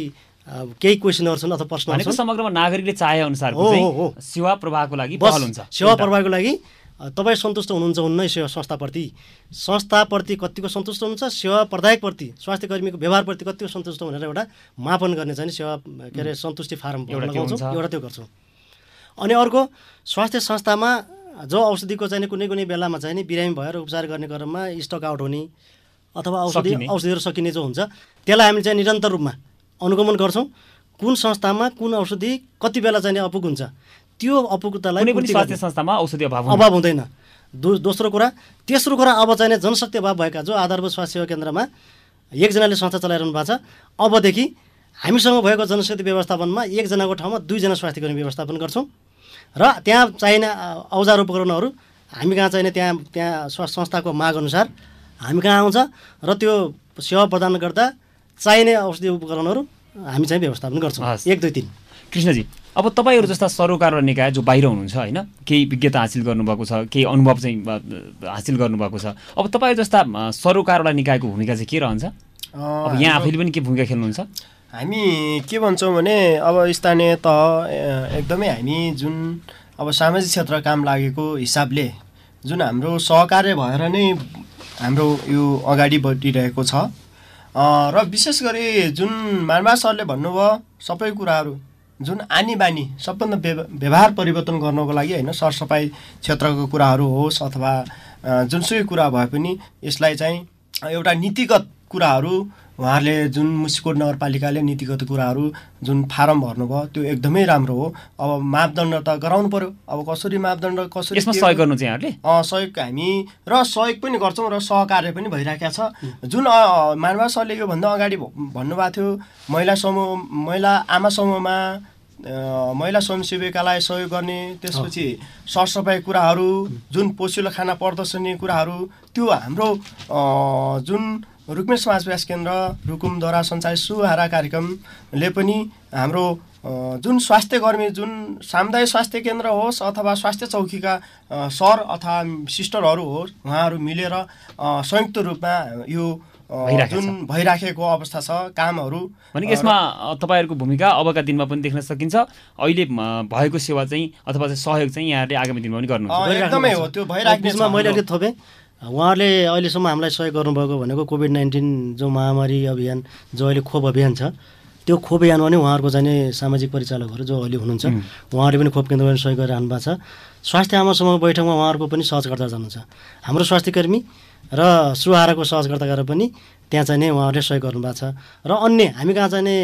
केही क्वेसनहरू छन् अथवा छन् समग्रमा नागरिकले चाहे हो। सेवा प्रवाहको लागि पहल हुन्छ सेवा। प्रवाहको लागि तपाईँ सन्तुष्ट हुनुहुन्छ हुन्न सेवा संस्थाप्रति संस्थाप्रति कतिको सन्तुष्ट हुनुहुन्छ सेवा प्रदायकप्रति स्वास्थ्य कर्मीको व्यवहारप्रति कतिको सन्तुष्ट भनेर एउटा मापन गर्ने चाहिँ सेवा के अरे सन्तुष्टि फारम लगाउँछौँ। एउटा त्यो गर्छौँ अनि अर्को स्वास्थ्य संस्थामा जो औषधिको चाहिँ कुनै कुनै बेलामा चाहिँ नि बिरामी भएर उपचार गर्ने क्रममा स्टक आउट हुने अथवा औषधि। औषधिहरू सकिने जो हुन्छ त्यसलाई हामीले चाहिँ निरन्तर रूपमा अनुगमन गर्छौँ कुन संस्थामा कुन औषधि कति बेला चाहिँ नि अपुग हुन्छ त्यो अपुगतालाई स्वास्थ्य। संस्थामा औषधि अभाव। अभाव हुँदैन दो दोस्रो कुरा तेस्रो कुरा अब चाहिँ नि जनशक्ति अभाव भएका जो आधारभूत स्वास्थ्य सेवा केन्द्रमा एकजनाले संस्था चलाइरहनु भएको छ अबदेखि हामीसँग भएको जनशक्ति व्यवस्थापनमा एकजनाको ठाउँमा दुईजना स्वास्थ्य कर्मी व्यवस्थापन गर्छौँ र त्यहाँ चाहिने औजार उपकरणहरू हामी कहाँ चाहिने त्यहाँ त्यहाँ स्वा संस्थाको माग अनुसार हामी कहाँ आउँछ र त्यो सेवा प्रदान गर्दा चाहिने औषधि उपकरणहरू हामी चाहिँ व्यवस्थापन गर्छौँ। एक दुई तिन। कृष्णजी अब तपाईँहरू जस्ता सरोकार र निकाय जो बाहिर हुनुहुन्छ होइन केही विज्ञता हासिल गर्नुभएको छ केही अनुभव चाहिँ हासिल गर्नुभएको छ अब तपाईँ जस्ता अ, सरोकार र निकायको भूमिका चाहिँ के रहन्छ? अब यहाँ आफैले पनि के भूमिका खेल्नुहुन्छ? हामी के भन्छौँ भने अब स्थानीय तह एकदमै हामी जुन अब सामाजिक क्षेत्र काम लागेको हिसाबले जुन हाम्रो सहकार्य भएर नै हाम्रो यो अगाडि बढिरहेको छ। र विशेष गरी जुन मानवा सरले भन्नुभयो सबै कुराहरू जुन आनी बानी सबभन्दा व्यव- व्यवहार परिवर्तन गर्नको लागि होइन सरसफाइ क्षेत्रको कुराहरू होस् अथवा जुनसुकै कुरा भए पनि यसलाई चाहिँ एउटा नीतिगत कुराहरू उहाँहरूले जुन मुसिकोट नगरपालिकाले नीतिगत कुराहरू जुन फारम भर्नुभयो त्यो एकदमै राम्रो हो। अब मापदण्ड त गराउनु पर्यो। अब कसरी मापदण्ड कसरी यसमा के सहयोग गर्नु चाहिँ सहयोग हामी र सहयोग पनि गर्छौँ र सहकार्य पनि भइरहेको छ। जुन मानवा सरले योभन्दा अगाडि भन्नुभएको थियो महिला समूह महिला आमा समूहमा महिला स्वयंसेविकालाई सहयोग गर्ने त्यसपछि सरसफाइ कुराहरू जुन पोसिलो खाना प्रदर्शनी कुराहरू त्यो हाम्रो अ, जुन रुक्मे समाज विकास केन्द्र रुकुमद्वारा सञ्चालित सुहारा कार्यक्रमले पनि हाम्रो जुन स्वास्थ्य कर्मी जुन सामुदायिक स्वास्थ्य केन्द्र होस् अथवा स्वास्थ्य चौकीका सर अथवा सिस्टरहरू होस् उहाँहरू मिलेर संयुक्त रूपमा यो जुन भइराखेको अवस्था छ कामहरू भनेको यसमा तपाईँहरूको भूमिका अबका दिनमा पनि देख्न सकिन्छ। अहिले भएको सेवा चाहिँ अथवा चाहिँ सहयोग चाहिँ यहाँहरूले आगामी दिनमा पनि अ, गर्नुहुन्छ एकदमै हो त्यो छ मैले। अलिकति थपेँ। उहाँहरूले अहिलेसम्म हामीलाई सहयोग गर्नुभएको भनेको कोभिड नाइन्टिन जो महामारी अभियान जो अहिले खोप अभियान छ त्यो खोप अभियानमा पनि उहाँहरूको चाहिँ नि सामाजिक परिचालकहरू जो अहिले हुनुहुन्छ उहाँहरूले पनि खोप केन्द्रमा सहयोग गरिरहनु भएको छ। स्वास्थ्य आमा समूह बैठकमा उहाँहरूको पनि सहजकर्ता जानुहुन्छ। हाम्रो स्वास्थ्य कर्मी र सुहाराको सहजकर्ताहरू पनि त्यहाँ चाहिँ नि उहाँहरूले सहयोग गर्नुभएको छ। र अन्य हामी कहाँ चाहिँ नि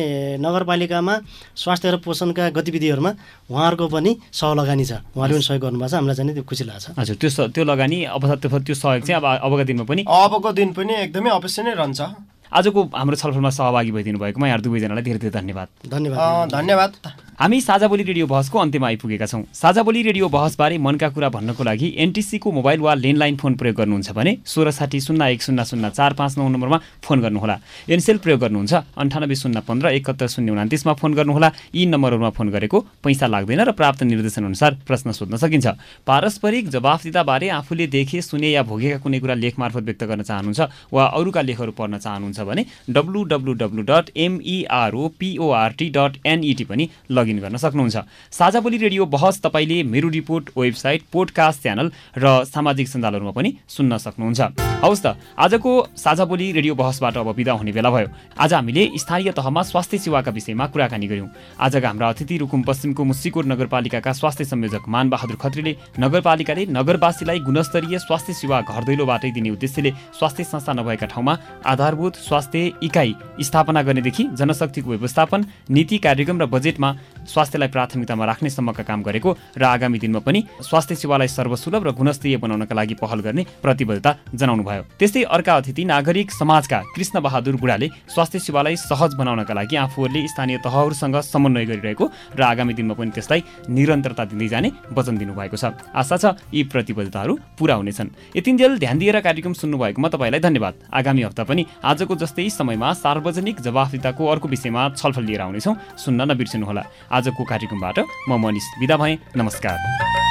नगरपालिकामा स्वास्थ्य र पोषणका गतिविधिहरूमा उहाँहरूको पनि सहलगानी छ। उहाँहरूले पनि सहयोग गर्नुभएको छ। हामीलाई चाहिँ नि त्यो खुसी लाग्छ। हजुर त्यो स- त्यो लगानी अब त्यो त्यो सहयोग चाहिँ अब अबका दिनमा पनि अबको दिन पनि एकदमै अवश्य नै रहन्छ। आजको हाम्रो छलफलमा सहभागी भइदिनु भएकोमा यहाँ दुवैजनालाई धेरै धेरै धन्यवाद। धन्यवाद। अ, धन्यवाद। हामी साझा बोली रेडियो बहसको अन्त्यमा आइपुगेका छौँ। साझा बोली रेडियो बहसबारे मनका कुरा भन्नको लागि एनटिसीको मोबाइल वा ल्यान्डलाइन फोन प्रयोग गर्नुहुन्छ भने सोह्र साठी शून्य एक शून्य शून्य चार पाँच नौ नम्बरमा फोन गर्नुहोला। एनसेल प्रयोग गर्नुहुन्छ अन्ठानब्बे शून्य पन्ध्र एकहत्तर शून्य उनातिसमा फोन गर्नुहोला। यी नम्बरहरूमा फोन गरेको पैसा लाग्दैन र प्राप्त निर्देशनअनुसार प्रश्न सोध्न सकिन्छ। पारस्परिक जवाफदिताबारे आफूले देखे सुने या भोगेका कुनै कुरा लेख मार्फत व्यक्त गर्न चाहनुहुन्छ वा अरूका लेखहरू पढ्न चाहनुहुन्छ भने W W W dot MEROPORT dot NET पनि लगइन गर्न सक्नुहुन्छ। साझा बोली रेडियो बहस तपाईँले मेरो रिपोर्ट वेबसाइट पोडकास्ट च्यानल र सामाजिक सञ्जालहरूमा पनि सुन्न सक्नुहुन्छ। हवस् त आजको साझा बोली रेडियो बहसबाट अब विदा हुने बेला भयो। आज हामीले स्थानीय तहमा स्वास्थ्य सेवाका विषयमा कुराकानी गऱ्यौँ। आजका हाम्रा अतिथि रुकुम पश्चिमको मुसिकोट नगरपालिकाका स्वास्थ्य संयोजक मानबहादुर खत्रीले नगरपालिकाले नगरवासीलाई गुणस्तरीय स्वास्थ्य सेवा घर दैलोबाटै दिने उद्देश्यले स्वास्थ्य संस्था नभएका ठाउँमा आधारभूत स्वास्थ्य इकाइ स्थापना गर्नेदेखि जनशक्तिको व्यवस्थापन नीति कार्यक्रम र बजेटमा स्वास्थ्यलाई प्राथमिकतामा राख्ने सम्मका काम गरेको र आगामी दिनमा पनि स्वास्थ्य सेवालाई सर्वसुलभ र गुणस्तरीय बनाउनका लागि पहल गर्ने प्रतिबद्धता जनाउनु भयो त्यस्तै अर्का अतिथि नागरिक समाजका कृष्ण बहादुर बुढाले स्वास्थ्य सेवालाई सहज बनाउनका लागि आफूहरूले स्थानीय तहहरूसँग समन्वय गरिरहेको र आगामी दिनमा पनि त्यसलाई निरन्तरता दिँदै जाने वचन दिनुभएको छ। आशा छ यी प्रतिबद्धताहरू पुरा हुनेछन्। यतिन्जेल ध्यान दिएर कार्यक्रम सुन्नुभएकोमा तपाईँलाई धन्यवाद। आगामी हप्ता पनि आजको जस्तै समयमा सार्वजनिक जवाफदिताको अर्को विषयमा छलफल लिएर आउनेछौँ। सुन्न नबिर्सनुहोला। आजको कार्यक्रमबाट म मनिष विदा भएँ। नमस्कार।